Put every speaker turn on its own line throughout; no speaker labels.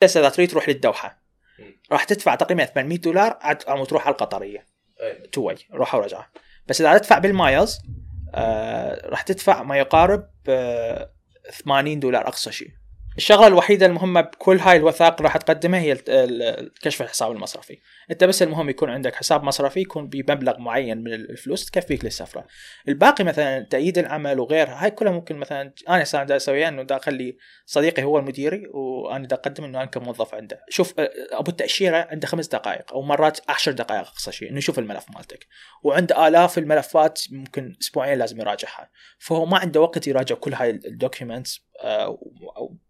بس اذا تريد تروح للدوحة. راح تدفع تقريبا 800 دولار عم تروح على القطرية. two way روحه ورجعه بس إذا تدفع بال miles آه راح تدفع ما يقارب آه 80 دولار أقصى شيء. الشغلة الوحيدة المهمة بكل هاي الوثائق راح تقدمها هي كشف الحساب المصرفي. انت بس المهم يكون عندك حساب مصرفي يكون بمبلغ معين من الفلوس تكفيك للسفرة. الباقي مثلا تأييد العمل وغيرها هاي كلها ممكن مثلا أنا هسه دا أسويها إنه دا أخلي صديقي هو المدير وأنا دا أقدم إنه أنا كموظف عنده. شوف أبو التأشيرة عنده خمس دقائق أو مرات عشر دقائق أقصى شيء إنه يشوف الملف مالتك. وعنده آلاف الملفات ممكن أسبوعين لازم يراجعها. فهو ما عنده وقت يراجع كل هاي ال documents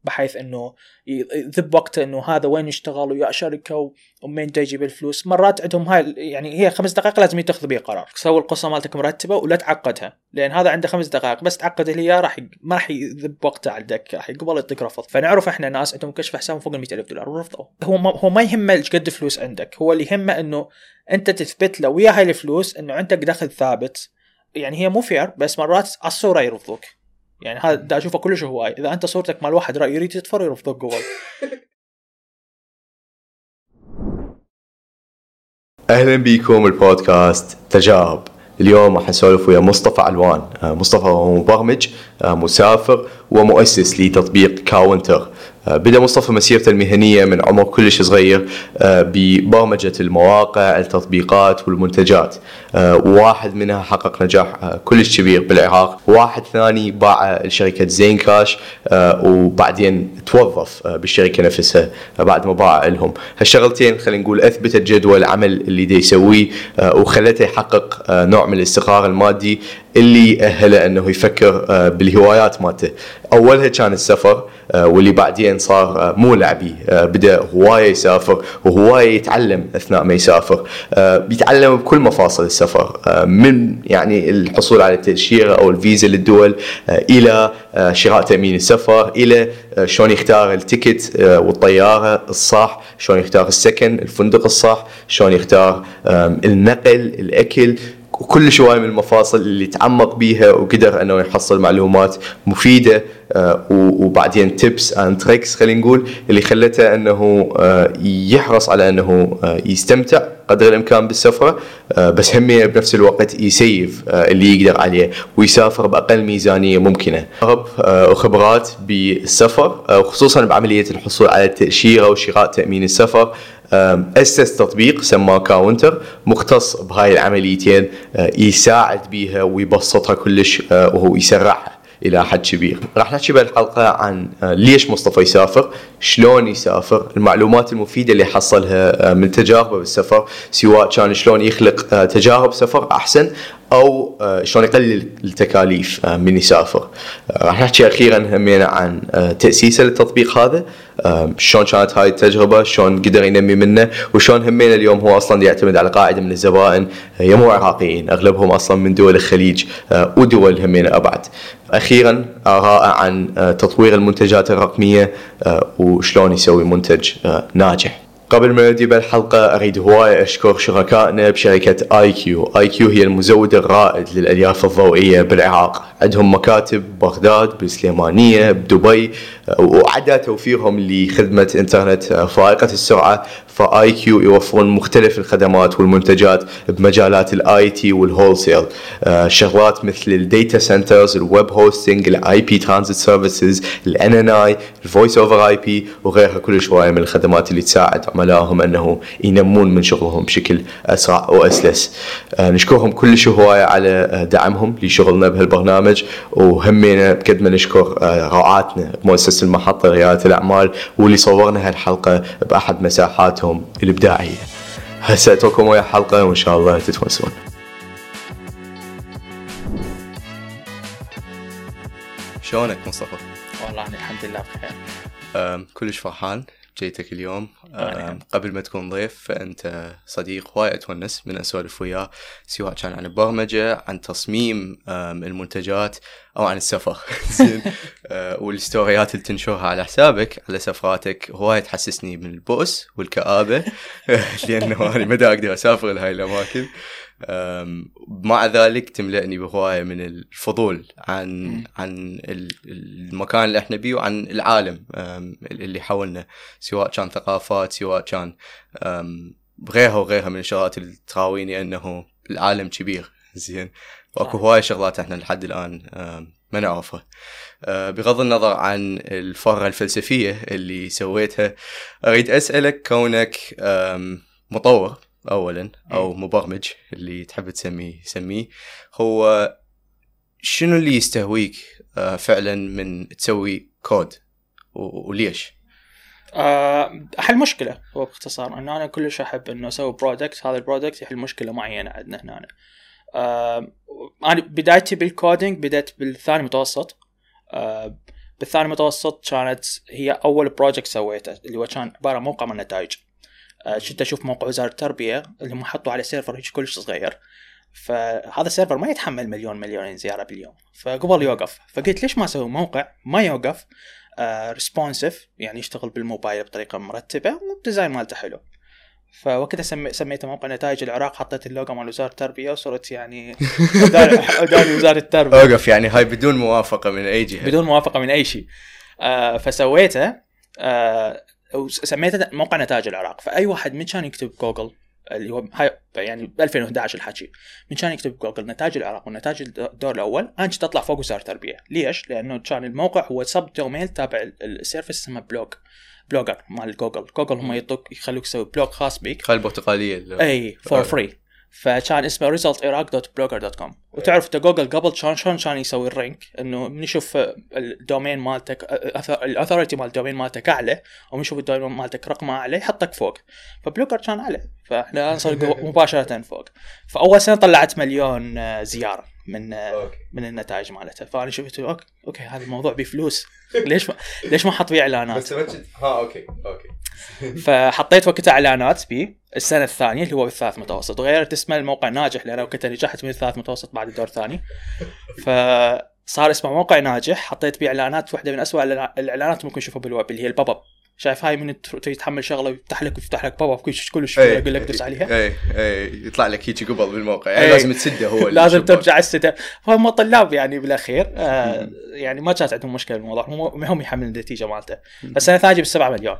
بحيث إنه يذب وقته إنه هذا وين يشتغل ويا شركة ومين جاي يجيب الفلوس. مرات عندهم هاي يعني هي خمس دقائق لازم يتخذ بها قرار. سوي القصة مالتك مرتبه ولا تعقدها لأن هذا عنده خمس دقائق بس تعقد اللي راح ما راح يذب وقته على الدكة راح يقبل يعطيك رفض. فنعرف إحنا ناس عندهم كشف حساب فوق ال ألف دولار ورفضوا. هو ما هو ما يهمه قد فلوس عندك هو اللي يهمه إنه أنت تثبت له ويا هاي الفلوس إنه عندك دخل ثابت. يعني هي مو fair بس مرات على الصورة يرفضوك. يعني هذا دا أشوفه كلش هواي. إذا أنت صورتك مال واحد رايد يتفر يرفضوك قبل
أهلا بكم البودكاست تجارب. اليوم راح نسولف ويا مصطفى علوان آه، مصطفى هو مبرمج آه، مسافر ومؤسس لتطبيق كاونتر. بدا مصطفى مسيرته المهنية من عمر كلش صغير آه، ببرمجة المواقع التطبيقات والمنتجات. آه، وواحد منها حقق نجاح آه، كلش كبير بالعراق. واحد ثاني باع لشركة زين كاش وبعدين توظف بالشركة نفسها بعد ما باع لهم. هالشغلتين خلينا نقول أثبتت جدوى العمل اللي دا يسويه وخلته يحقق نوع من الاستقرار المادي اللي أهله أنه يفكر آه، بالهوايات مالته. اولها كان السفر آه، واللي بعدين صار آه، مو لعبي بدا هواية يسافر وهواية يتعلم أثناء ما يسافر. بيتعلم بكل مفاصل السفر من يعني الحصول على التأشيرة أو الفيزا للدول إلى آه، شراء تأمين السفر إلى آه، شلون يختار التيكت والطيارة الصح شلون يختار السكن الفندق الصح شلون يختار النقل الأكل وكل شوي من المفاصل اللي تعمق بيها وقدر أنه يحصل معلومات مفيدة وبعدين tips and tricks خلينا نقول اللي خلته إنه آه، يحرص على إنه آه، يستمتع قدر الإمكان بالسفرة آه، بس همينا بنفس الوقت ي save آه، اللي يقدر عليه ويسافر بأقل ميزانية ممكنة. آه، وخبرات بالسفر آه، وخصوصا بعملية الحصول على التاشيره وشراء تأمين السفر أسس تطبيق سماه كاونتر مختص بهاي العمليتين آه، يساعد بيها ويبسطها كلش آه، وهو يسرعها إلى حد كبير. راح نحكي بهالحلقه عن آه، ليش مصطفى يسافر، شلون يسافر، المعلومات المفيدة اللي حصلها آه، من تجاربه بالسفر سواء كان شلون يخلق آه، تجارب سفر أحسن أو آه، شلون يقلل التكاليف آه، من يسافر. آه، راح نحكي أخيرا همينا عن تأسيسه للتطبيق هذا، شلون كانت هاي التجربة، شلون قدر ينمي منه، وشلون همينا اليوم هو أصلا يعتمد على قاعدة من الزبائن آه، يامو عراقيين، أغلبهم أصلا من دول الخليج ودول همينا أبعد. أخيرا آراء عن تطوير المنتجات الرقمية وشلون يسوي منتج ناجح. قبل ما نبدي بالحلقة أريد هواية أشكر شركائنا بشركة آي كيو. آي كيو هي المزود الرائد للألياف الضوئية بالعراق. عندهم مكاتب ببغداد بالسليمانية بدبي وعدا توفيرهم لخدمة إنترنت فائقة السرعة. فآي كيو يوفرون مختلف الخدمات والمنتجات بمجالات ال IT وال wholesale شغلات مثل ال data centers ال web hosting ال IP transit services ال NNI ال voice over IP وغيرها. كلش هواية من الخدمات اللي تساعد عملائهم أنه ينمون من شغلهم بشكل أسرع وأسلس. آه، نشكرهم كلش هواية على آه، دعمهم لشغلنا بهالبرنامج. وهمينا بقد ما نشكر آه، رعاتنا بمؤسسة المحطة رياده الأعمال واللي صورنا هالحلقة بأحد مساحاتهم. الابداعيه هسه اترككم ويا حلقة وإن شاء الله تتونسون شلونك مصطفى؟
والله أنا الحمد لله بخير.
كلش فرحان؟ جيتك اليوم.
أنا
أم، قبل ما تكون ضيف فأنت صديق هواي اتونس من أسولف وياه سواء كان عن البرمجة عن تصميم المنتجات أو عن السفر. زين. أه، والستوريات اللي تنشرها على حسابك على سفراتك هواي تحسسني من البؤس والكآبة. لأنه أنا ما دا أقدر أسافر لهاي الأماكن. مع ذلك تملأني بهواية من الفضول عن عن المكان اللي إحنا بيه وعن العالم اللي حولنا سواء كان ثقافات سواء كان غيرها وغيرها من الشغلات اللي تراويني أنه العالم كبير. زين؟ وأكو هواية شغلات إحنا لحد الآن ما نعرفها. أه، بغض النظر عن الفرة الفلسفية اللي سويتها أريد أسألك كونك مطور. أولا أو مبرمج اللي تحب تسميه سميه هو شنو اللي يستهويك أه، فعلا من تسوي كود؟ وليش؟
احل مشكلة هو باختصار إنه أنا كلش أحب إنه أسوي product هذا ال product يحل مشكلة معينة عندنا هنا. أنا بدايتي بال coding بدأت بالثاني متوسط. آه، بالثاني متوسط كانت هي أول project سويته اللي هو كان عبارة عن موقع من نتائج آه، كنت أشوف موقع وزارة التربية اللي هم حطوا على server هيك كلش صغير. فهذا ال server ما يتحمل مليون مليونين زيارة باليوم. فقبل يوقف. فقلت ليش ما أسوي موقع ما يوقف؟ responsive آه يعني يشتغل بالموبايل بطريقة مرتبة وال design مالته حلو. فوقتها سمي... سميته موقع نتائج العراق حطيت اللوجو مال وزارة التربية وصرت يعني قدام وزارة التربية.
أوقف يعني هاي بدون موافقة من أي جهة.
بدون موافقة من أي شيء. آه فسويته. آه وسميته موقع نتائج العراق. فأي واحد من كان يكتب جوجل اللي هو هاي يعني ب 2011 الحكي من كان يكتب جوجل نتائج العراق ونتائج الدور الأول أنا كنت أطلع فوق وزاره التربيه ليش؟ لأنه كان الموقع هو subdomain تابع ل service اسمه blog Blogger مال جوجل. جوجل هم يعطوك يخلوك تسوي blog خاص بيك.
خل البرتقالية
إي for free فكان اسمه result Iraq dot Blogger dot com وتعرف جوجل قبل شلون شلون كان يسوي ال rank؟ إنه من يشوف ال domain مالتك ال authority مال ال domain مالتك أعلى ومن يشوف ال domain مالتك رقمه أعلى يحطك فوق. ف Blogger كان أعلى. فإحنا نصير مباشرة فوق. فأول سنة طلعت مليون آه، زيارة من okay. من النتائج مالتها. فأنا شفت okay okay هذا الموضوع بفلوس. ليش ما ليش ما أحط فيه إعلانات؟
بس ها okay okay.
فحطيت وقتها إعلانات بيه السنة الثانية اللي هو بالثالث متوسط. وغيرت اسمه الموقع ناجح لأن وقتها نجحت من الثالث متوسط بعد الدور الثاني. فصار اسمه موقع ناجح. حطيت بيه إعلانات واحدة من اسوء الإعلانات ممكن تشوفها بالويب اللي هي ال pop up. شايف هاي من تحمل شغلة ويفتح لك ويفتح لك pop up كل كل شوي يقول لك دوس عليها.
اي اي يطلع لك هيك قبل بالموقع. يعني لازم تسده هو
لازم ترجع السده فهم طلاب يعني بالأخير آه يعني ما كانت عندهم مشكلة بالموضوع. هم يحملون النتيجة مالته. بس أنا ثاجي بالسبعة مليون.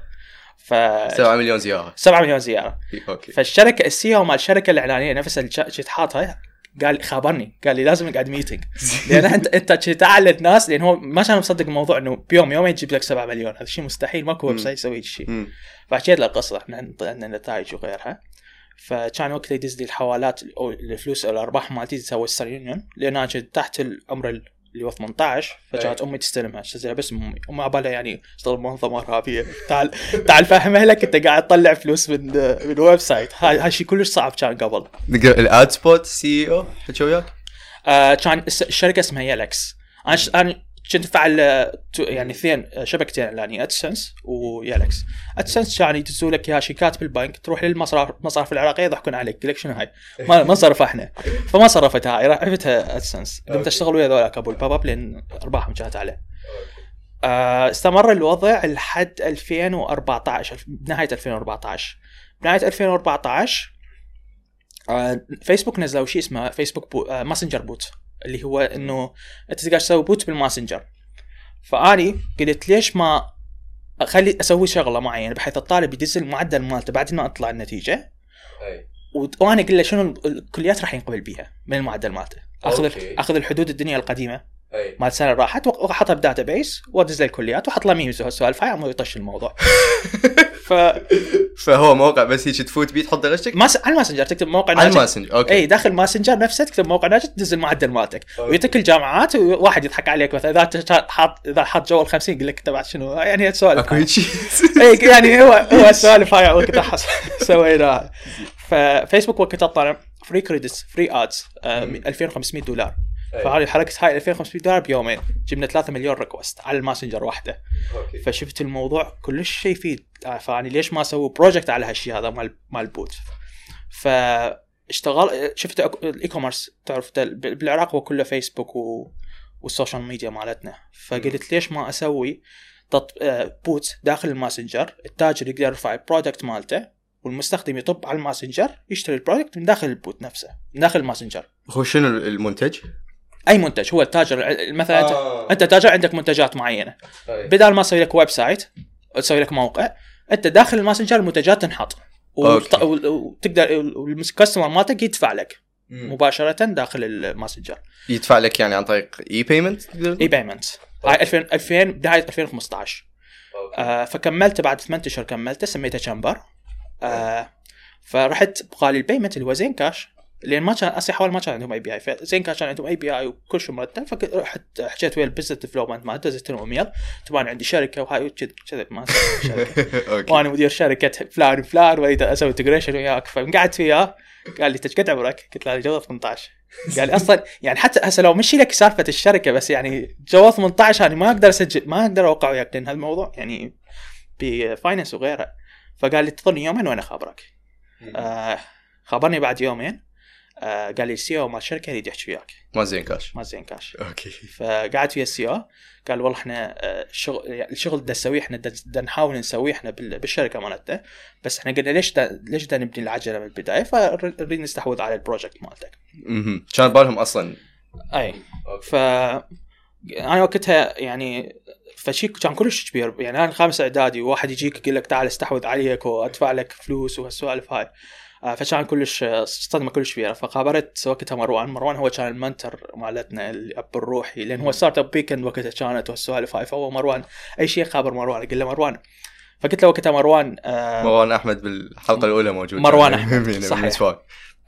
ف 7 مليون زيارة.
7 مليون زيارة. okay. فالشركة ال CEO مال الشركة الإعلانية نفسها اللي كنت حاطها قال خابرني. قال لي لازم نقعد meeting لأن انت أنت تعلت ناس لأن هو ما كان مصدق الموضوع إنه بيوم يومين يجيب لك 7 مليون. هذا شيء مستحيل ماكو website يسوي شيء فحكيت له القصة إحنا عندنا نتائج وغيرها. فكان وقتها يدز لي الحوالات أو الفلوس أو الأرباح مالتي تسوي السريون لأن أنا كنت تحت الأمر اللي هو 18 فجات أمي تستلمها. اشتريها بس أمي أمي عبالها يعني اشتغل منظمة ارهابيه تعال تعال فهمها لك أنت قاعد تطلع فلوس من من website. هاي هاي شيء كلش صعب كان قبل.
ال ad سبوت CEO حكى وياك؟
آه كان الشركة اسمها Yllix أنا كنت افعل يعني اثنين شبكتين اعلانيه AdSense و Yllix AdSense يعني يدزوا لك إياها شيكات بالبنك تروح للمصرف المصارف العراقية يضحكون عليك يقول لك شنو هاي؟ ما ما إحنا. فما صرفتها هاي رفعتها AdSense قمت اشتغل ويا ذولاك ابو ال pop up لأن ارباحهم كانت اعلى آه، استمر الوضع لحد 2014 بنهايه 2014 بنهاية 2014 آه، فيسبوك نزلوا شيء اسمه فيسبوك bot آه، ماسنجر bot اللي هو إنه أنت تقدر تسوي bot بالماسنجر. فأني قلت ليش ما أخلي أسوي شغلة معينة بحيث الطالب يدز المعدل مالته بعد ما اطلع النتيجة؟ وأنا أقول له شنو الكليات راح ينقبل بيها من المعدل مالته. أخذ okay. أخذ الحدود الدنيا القديمة مال السنة راحت وأحطها ب database وأدز له الكليات وأحط له memes سوالف. هاي يطش الموضوع.
ف فهو موقع بس هيك تفوت بيه تحط درجتك
ماس... على الماسنجر تكتب موقع
ناجح على الماسنجر okay.
إي داخل ماسنجر نفسه تكتب موقع ناجح تدز المعدل مالتك. ويعطيك الجامعات وواحد يضحك عليك مثلا إذا حاط إذا حاط جوا ال 50 يقول لك تبع شنو؟ يعني سوالف. أكو إي يعني هو هو السوالف هاي وقتها سويناها. ففيسبوك وقتها طلع free credits free ads 2500 دولار. فهذه حركت هاي 2500 دولار بيومين. جبنا 3 مليون request على الماسنجر واحدة. okay. فشفت الموضوع كلش شيء يفيد فاني ليش ما أسوي project على هالشيء هذا مال مال ال bot فاشتغل شفت ال e-commerce تعرف بالعراق هو كله فيسبوك و... وال social media مالتنا. فقلت ليش ما أسوي تط... bot داخل الماسنجر؟ التاجر يقدر يرفع ال product مالته والمستخدم يطب على الماسنجر يشتري ال product من داخل ال bot نفسه من داخل الماسنجر.
هو شنو المنتج؟
أي منتج هو التاجر مثلا آه. أنت تاجر عندك منتجات معينة. طيب. بدل ما تسوي لك website تسوي لك موقع أنت داخل الماسنجر المنتجات تنحط. وتقدر ال customer مالتك يدفع لك مم. مباشرة داخل الماسنجر.
يدفع لك يعني عن طريق
e-payment e-payment هاي 2000 2000 بدايه 2015 آه فكملت بعد ثمان أشهر كملته سميته شامبر آه فرحت بقى لي ال payment اللي هو زين كاش لأن ما كان أصلا حوالي ما كان عندهم API فزين كان عندهم API وكل شيء مرتب فرحت حكيت ويا ال business development مالته دزيت لهم ايميل طبعا عندي شركة وهاي كذا ما شركة. وأنا مدير شركة فلان فلان وأريد أسوي integration وياك. فقعدت وياه قال لي شقد عمرك؟ قلت له جوا 18 قال لي أصلا يعني حتى هسه لو مشي لك سالفة الشركة بس يعني جوا ال 18 أنا ما أقدر أسجل ما أقدر أوقع وياك لأن هذا الموضوع يعني ب finance وغيره. فقال لي تنطيني يومين وأنا خابرك. آه خابرني بعد يومين. آه قال لي ال CEO مال الشركة يريد يحكي وياك.
ما زين كاش.
ما زين كاش.
okay.
فقعدت ويا ال CEO قال والله إحنا الشغل آه، الشغل ده نسويه إحنا دا نحاول نسويه إحنا بالشركة مالتنا. بس إحنا قلنا ليش دا ليش دا نبني العجلة من البداية؟ فنريد نستحوذ على ال project مالتك.
أها كان بالهم أصلا.
أي. ف أنا وقتها يعني فشي كان كلش كبير. يعني أنا خامس إعدادي وواحد يجيك يقول لك تعال استحوذ عليك وأدفع لك فلوس وهالسوالف هاي. فكان كلش صدمه كلش كبيره فخابرت وقتها مروان. مروان هو كان ال mentor مالتنا الاب الروحي لأن هو Startup Weekend وقتها كانت والسوالف هاي. فهو مروان أي شيء خابر مروان قال له مروان. فقلت له وقتها مروان
آه مروان أحمد بالحلقة الأولى موجود.
مروان أحمد صحيح.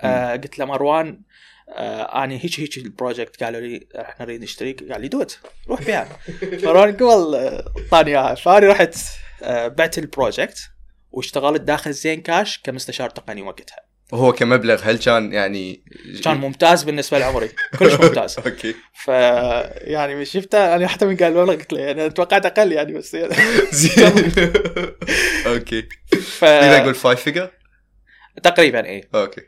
آه قلت له مروان آه اني هيك هيك ال project قالوا لي إحنا نريد نشتري قال لي do it روح بيع. مروان قبل اعطاني اياها فاني رحت آه بعت ال project. واشتغلت داخل زين كاش كمستشار تقني وقتها.
وهو كمبلغ هل كان يعني
كان ممتاز بالنسبة لعمري. كلش ممتاز.
okay.
ف يعني شفته أنا حتى من قال والله قلت له يعني توقعت أقل يعني بس يعني
زين. okay. ف اذا أقول five figure
تقريبا اي
okay.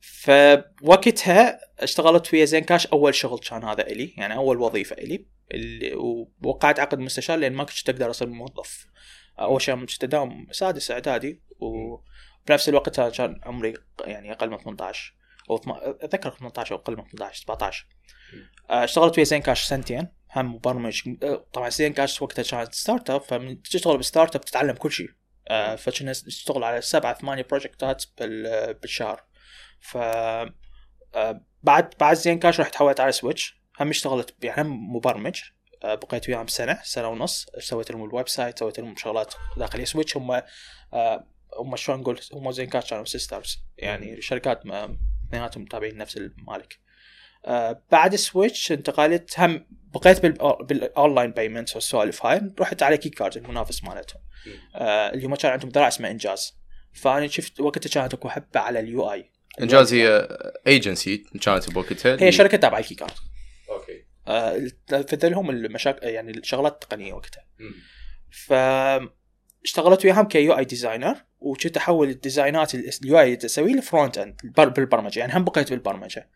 فوقتها اشتغلت ويا زين كاش أول شغل كان هذا إلي يعني أول وظيفة إلي اللي ووقعت عقد مستشار لأن ما كنت تقدر أصير موظف. أول شيء تداوم سادس إعدادي وبنفس الوقت كان عمري يعني أقل من 18 أو أتذكر 18 أو أقل من 18 17 آه، اشتغلت ويا زين كاش سنتين هم مبرمج آه، طبعا زين كاش وقتها كانت startup فمن تشتغل ب startup تتعلم كل شيء. آه، فكنا نشتغل على سبعة ثمانية بروجكتات بالشهر. ف بعد بعد Zain Cash رحت حولت على Switch هم اشتغلت يعني هم مبرمج. بقيت وياهم سنة سنة ونص سويت لهم ال website سويت لهم شغلات داخل Switch هم آه، هم شلون نقول هم Zain Cash كانوا sisters يعني شركات اثنيناتهم تابعين نفس المالك آه، بعد Switch انتقلت هم بقيت بال online payment والسوالف هاي رحت على Qi Card المنافس مالتهم. اللي هم كان عندهم ذراع اسمه إنجاز. فأنا شفت وقتها كانت أكو هبة على ال UI
إنجاز هي ايجنسي كانت بوقتها
هي شركة تابعة Qi Card okay لهم المشاكل يعني الشغلات التقنية وقتها. ف اشتغلت وياهم ك UI designer. وكنت أحول الديزاينات ال UI اسويه ل frontend بالبرمجة. يعني هم بقيت بالبرمجة.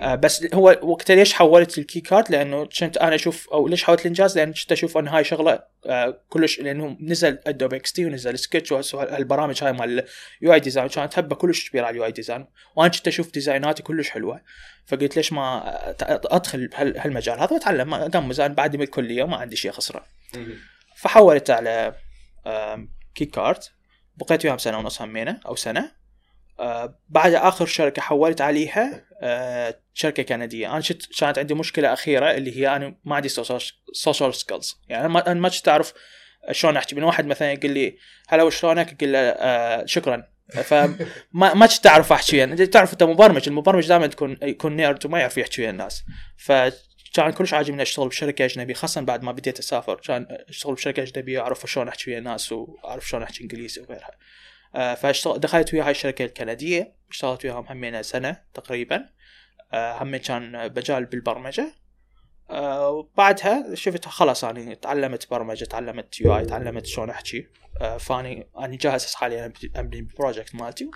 آه بس هو وقتها ليش حولت ال Qi Card لأنه كنت أنا أشوف أو ليش حولت الإنجاز؟ لأن كنت أشوف إن هاي شغلة آه كلش لأنه نزل Adobe XD ونزل سكتش وهالبرامج هاي مال ال UI design. كانت هبة كلش كبيرة على ال UI design. وأنا كنت أشوف ديزايناتي كلش حلوة. فقلت ليش ما أدخل بهالمجال هذا وأتعلم؟ اقمز أنا بعد من الكلية وما عندي شيء أخسره. فحولت على Qi Card بقيت وياهم سنة ونص همينة أو سنة. آه بعد آخر شركة حولت عليها آه شركة كندية. أنا شفت كانت عندي مشكلة أخيرة اللي هي أنا ما عندي social skills يعني أنا ما كنت أعرف شلون أحكي. من واحد مثلا يقول لي هلا وشلونك أقول له آه شكرا. فما ما كنت أعرف أحكي يعني تعرف أنت مبرمج. المبرمج دائما تكون يكون nerd وما يعرف يحكي ويا الناس. ف كان كلش عاجبني أشتغل بشركة أجنبية خاصه بعد ما بديت أسافر. كان أشتغل بشركة أجنبية واعرف شلون أحكي ويا الناس وأعرف شلون أحكي إنجليزي وغيرها. آه فاشتغل دخلت ويا هاي الشركة الكندية. اشتغلت وياهم همين سنة تقريبا. آه هم كان مجال بالبرمجة. آه وبعدها شفت خلاص أنا تعلمت برمجة تعلمت UI تعلمت شلون أحكي. فاني أنا جاهز حاليا أبني ال project مالتي.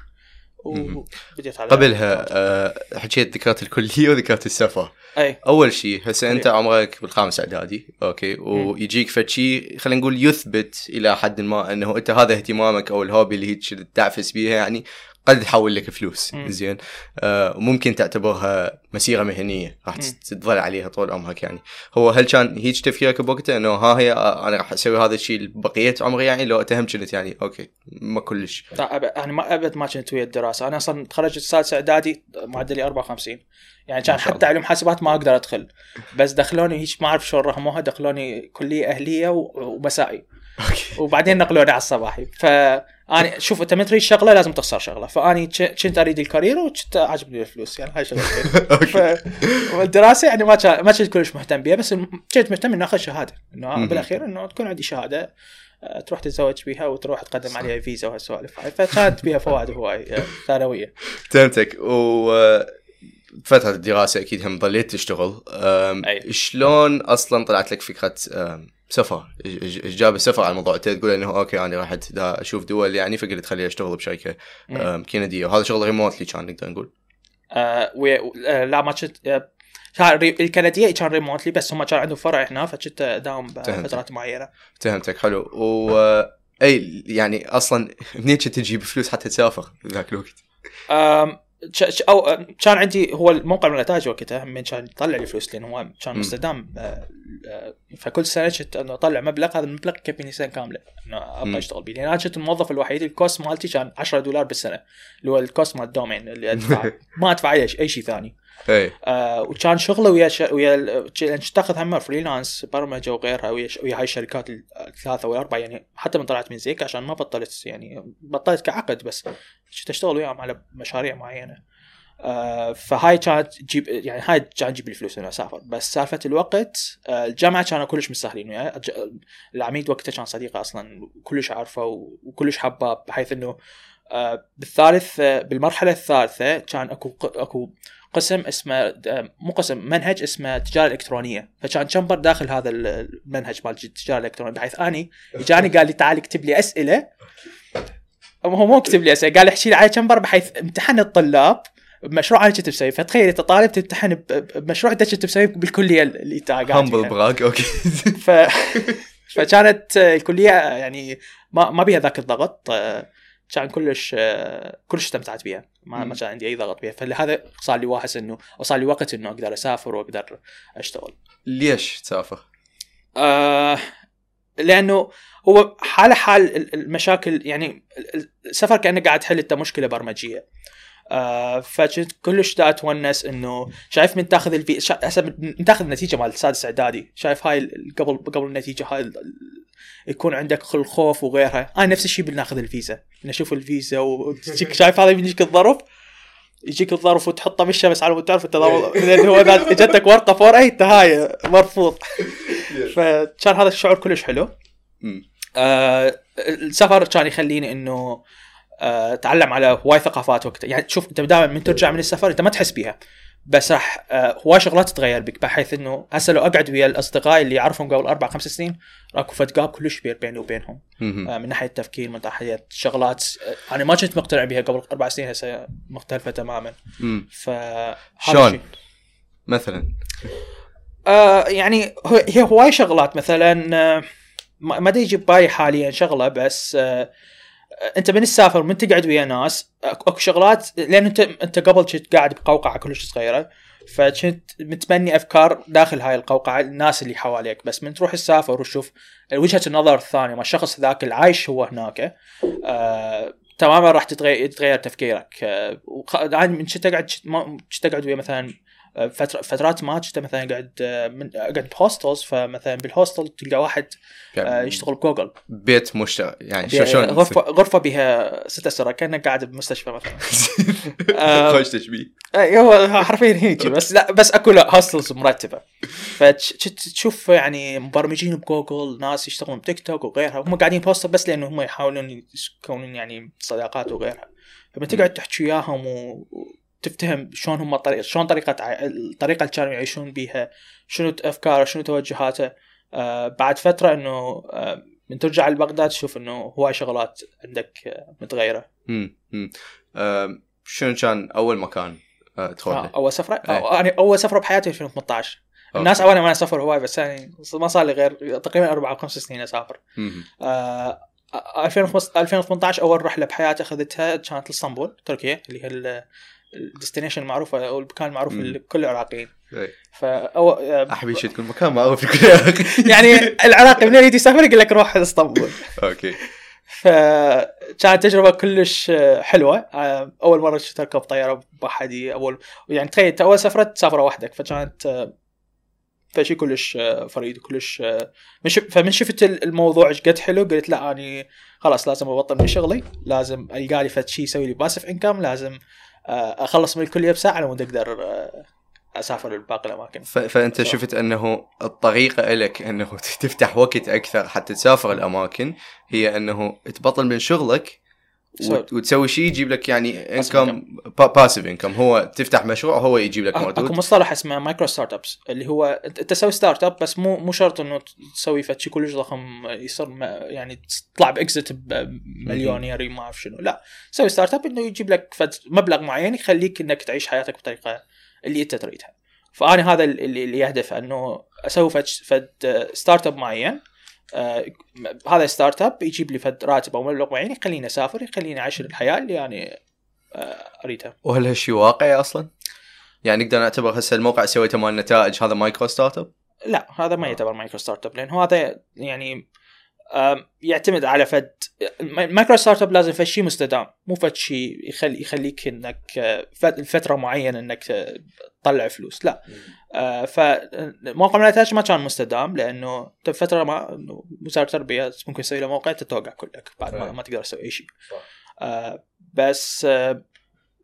وبديت على
قبلها آه حكيت ذكرت الكلية وذكرت السفر.
أي.
أول شيء هسه أنت عمرك بالخامس إعدادي. okay. ويجيك فد شيء خلينا نقول يثبت إلى حد ما إنه أنت هذا اهتمامك أو ال hobby اللي هيك تعفس بيها يعني. قد تحول لك فلوس. زين. آه ممكن تعتبرها مسيرة مهنية. راح. تظل عليها طول عمرك يعني. هو هل كان هيك تفكيرك بوقتها إنه ها هي آه، أنا راح أسوي هذا الشيء بقيه عمري يعني؟ لو اتهم كنت يعني أوكي ما كلش.
أنا ما أبد ما كنت ويا الدراسة. أنا أصلا تخرجت السادسه إعدادي معدلي 54 يعني كان حتى علوم حاسبات ما أقدر أدخل. بس دخلوني هيك ما أعرف شلون رحموها دخلوني كلية أهلية. ومسائي. وبعدين نقلوني على الصباحي. فاني شوف أنت من تريد شغلة لازم تخسر شغلة. فأني كنت أريد الكارير وكنت عاجبني الفلوس. يعني هاي شغلتين. والدراسة يعني ما ما كنت كلش مهتم بها بس كنت مهتم إني آخذ شهادة.
إنه.
بالأخير إنه تكون عندي شهادة آه، تروح تتزوج بيها وتروح تقدم عليها فيزا وهالسوالف هاي. فكانت بها فوائد هواي آه، ثانوية.
فهمتك. و فترة الدراسة أكيد هم ضليت تشتغل. شلون أصلا طلعت لك فكرة سفر جاب السفر على الموضوع أنت تقول إنه okay أنا رحت دا أشوف دول يعني فقلت خليني أشتغل بشركة
مم.
أم، كندية وهذا شغل remotely كان نقدر نقول
آه آه لا ما كنت آه، الكندية كان remotely بس هم كان عندهم فرع هنا فكنت اداوم
فهمت.
بفترات معينة
فهمتك حلو و أي يعني أصلا منين كنت تجيب فلوس حتى تسافر ذاك الوقت؟
أو كان عندي هو الموقع من النتائج وقتها من كان يطلع لي فلوس لأن هو كان. مستدام آه، آه، فكل سنة كنت انه أطلع مبلغ هذا المبلغ يكفيني سنة كاملة انه
مم.
ابقى أشتغل بيه لأن أنا كنت الموظف الوحيد ال cost مالتي كان 10 دولار بالسنة اللي هو ال cost مال ال domain اللي أدفع ما أدفع أي شيء- أي ثاني
أي
آه وكان شغله ويا ش... ويا ال- تاخذ هم freelance برمجة وغيرها ويا, ش... ويا هاي الشركات الثلاثة والاربعه يعني حتى من طلعت من Zain Cash ما بطلت يعني بطلت كعقد بس كنت اشتغل وياهم على مشاريع معينة. آه فهاي كانت تجيب يعني هاي كانت تجيب لي فلوس اني أسافر. بس سالفة الوقت آه الجامعة كانوا كلش مستاهلين وياي. العميد وقتها كان صديقه أصلا وكلش عارفه وكلش حباه بحيث إنه آه بالثالث آه بالمرحلة الثالثة كان أكو أكو قسم اسمه آه، مو قسم منهج اسمه تجارة إلكترونية. فكان شمبر داخل هذا المنهج مال التجاره الالكترونيه بحيث أني اجاني قال لي تعال اكتب لي أسئلة. هو مو كتب لي أسئلة قال احكي لي على شمبر بحيث امتحن الطلاب بمشروع أنا كنت مسويه فتخيل انت طالب تمتحن بمشروع انت كنت مسويه بالكلية اللي انت قاعد
همبل. براك أوكي
ف... فكانت الكلية يعني ما ما بيها ذاك الضغط آه، كان كلش آه، كلش استمتعت بيها ما ما. كان عندي أي ضغط بيها فلهذا صار لي واحس انه وصار لي وقت إنه أقدر أسافر وأقدر أشتغل
ليش تسافر؟
آه لأنه هو حاله حال ال- المشاكل يعني ال- السفر كأنه قاعد تحل إنت مشكلة برمجية. آه فكنت كلش دا اتونس إنه شايف من تاخذ الفي هسه من تاخذ النتيجة مال السادس إعدادي. شايف هاي قبل قبل النتيجة هاي يكون عندك الخوف وغيرها. أنا نفس الشيء بناخذ الفيزا. نشوف الفيزا وتجيك شايف هذا يجيك الظرف؟ يجيك الظرف وتحطه بالشمس على مود تعرف انت لأن هو اجتك ورقه فور اي أنت هاي مرفوض. فكان هذا الشعور كلش حلو. آه السفر كان يخليني إنه آه أتعلم على هواي ثقافات وقتها. يعني شوف أنت دائما من ترجع من السفر أنت ما تحس بيها. بس راح آه هواي شغلات تتغير بك بحيث إنه هسه لو أقعد ويا الأصدقاء اللي اعرفهم قبل أربع خمس سنين اكو فد جاب كلش كبير بيني وبينهم. آه من ناحية التفكير من ناحية شغلات آه أنا ما كنت مقتنع بها قبل أربع سنين هسه مختلفة تماما. ف
شلون؟ مثلا
آه يعني هي هواي شغلات مثلا آه، ما ما ادري يجيب بالي حاليا شغلة بس آه انت من تسافر من تقعد ويا ناس اكو شغلات لأن انت انت قبل كنت قاعد بقوقعة كلش صغيرة فكنت متبني أفكار داخل هاي القوقعة الناس اللي حواليك بس. من تروح تسافر وتشوف وجهة النظر الثانية ما الشخص ذاك العايش هو هناك آه تماما راح تتغير تفكيرك. آه وخ- من كنت اقعد ما- كنت أقعد ويا مثلا فترات ما كنت مثلا قاعد آه، من قاعد ب hostels فمثلا بال hostel تلقى واحد آه،
يعني
يشتغل بجوجل.
بيت مشترك يعني شلون
غرفه غرفة بها ست أسرة كأنك قاعد بمستشفى مثلا. آه،
خوش تشبيه.
اي هو حرفيا هيجي بس لا بس أكو لا hostels مرتبة. فتشوف يعني مبرمجين بجوجل ناس يشتغلون بتيك توك وغيرها هم قاعدين ب hostel بس لأنه هم يحاولون يكونون يعني صداقات وغيرها. فلما تقعد تحكي وياهم و- وتفتهم شلون هم طريقه شلون طريقة الطريقة اللي كانوا يعيشون بيها شنو أفكاره شنو توجهاته آه بعد فترة إنه آه من ترجع لبغداد تشوف إنه هواي شغلات عندك آه متغيرة
مم. مم. آم، شنو كان أول مكان آه، تدخل له؟
أول سفرة أنا يعني أول سفرة بحياتي 2018 الناس أولا ما اسافر هواي بس يعني ما صار لي غير تقريبا أربع أو خمس سنين أسافر. آه 2018 أول رحلة بحياتي أخذتها كانت لإسطنبول تركيا اللي هي ال destination المعروفه أو المكان المعروف لكل العراقيين.
فأو... أحب شيء تكون مكان معروف لكل العراقيين.
يعني العراقي من يجي يسافر يقول لك روح اسطنبول.
okay.
فكانت تجربة كلش حلوة أول مرة تركب طيارة وحدي أول يعني تخيل أول سفرة تسافر وحدك فكانت فشي كلش فريد وكلش من شف فمن شفت الموضوع إيش قد حلو قلت لا أني خلاص لازم أبطل من شغلي لازم ألقى لي فد شيء يسوي لي باسف إنكم لازم أخلص من الكليه بساعه لما أقدر أسافر لباقي الأماكن
فأنت so. شفت أنه الطريقة لك أنه تفتح وقت أكثر حتى تسافر الأماكن هي أنه تبطل من شغلك وتسوي شيء يجيب لك يعني انكم باسيف انكم هو تفتح مشروع هو يجيب لك
موجود أكو مصطلح اسمه micro startups اللي هو انت تسوي startup بس مو مو شرط إنه تسوي شيء كلش ضخم يصير يعني تطلع ب exit بمليونير ما أعرف شنو. لا تسوي startup إنه يجيب لك مبلغ معين يخليك إنك تعيش حياتك بطريقة اللي أنت تريدها. فأنا هذا اللي, اللي يهدف إنه أسوي فد, فد startup معين آه هذا startup يجيب لي فد راتب أو مبلغ معين يخليني أسافر يخليني أعيش الحياة اللي يعني آه أريدها.
وهل هالشيء واقعي أصلا؟ يعني نقدر نعتبر هسه الموقع سويته مال نتائج هذا مايكرو ستارت اب؟
لا هذا ما يعتبر micro startup لأن هذا يعني يعتمد على فد micro startup لازم فد شيء مستدام مو فد شيء يخلي يخليك إنك فتره معينة إنك تطلع فلوس لا. آه فموقع من النتائج ما كان مستدام لأنه فترة ما وزارة التربية ممكن تسوي له موقع تتوقع كلك بعد ما, ما تقدر تسوي أي شيء آه بس آه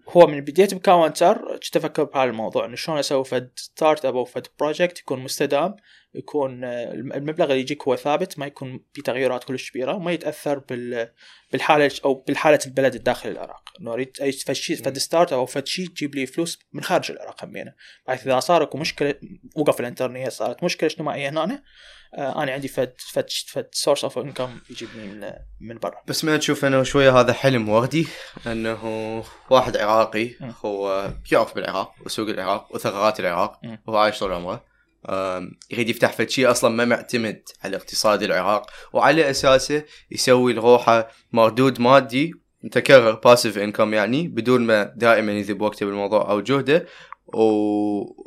هو من بديت ب counter كنت أفكر بهذا الموضوع إنه شلون أسوي فد startup أو فد project يكون مستدام يكون آه، المبلغ اللي يجيك هو ثابت ما يكون في تغيرات كلش كبيرة وما يتأثر بال بالحالة أو بالحالة البلد الداخل العراق. إنه أريد أي فد شيء فد start أو فد شيء تجيب لي فلوس من خارج العراق همينة. بحيث إذا صار أكو مشكلة وقف الإنترنت صارت مشكلة اجتماعيه هنا آه أنا عندي فد فد فد source of income يجيبني من من برا.
بس ما تشوف إنه شوية هذا حلم وردي إنه واحد عراقي هو يعرف بالعراق وسوق العراق وثغرات العراق وهو عايش طول عمره. يريد يفتح فد شيء أصلا ما معتمد على اقتصاد العراق وعلى أساسه يسوي لروحه مردود مادي متكرر باسيف انكم يعني بدون ما دائما يذب وقته بالموضوع أو جهده و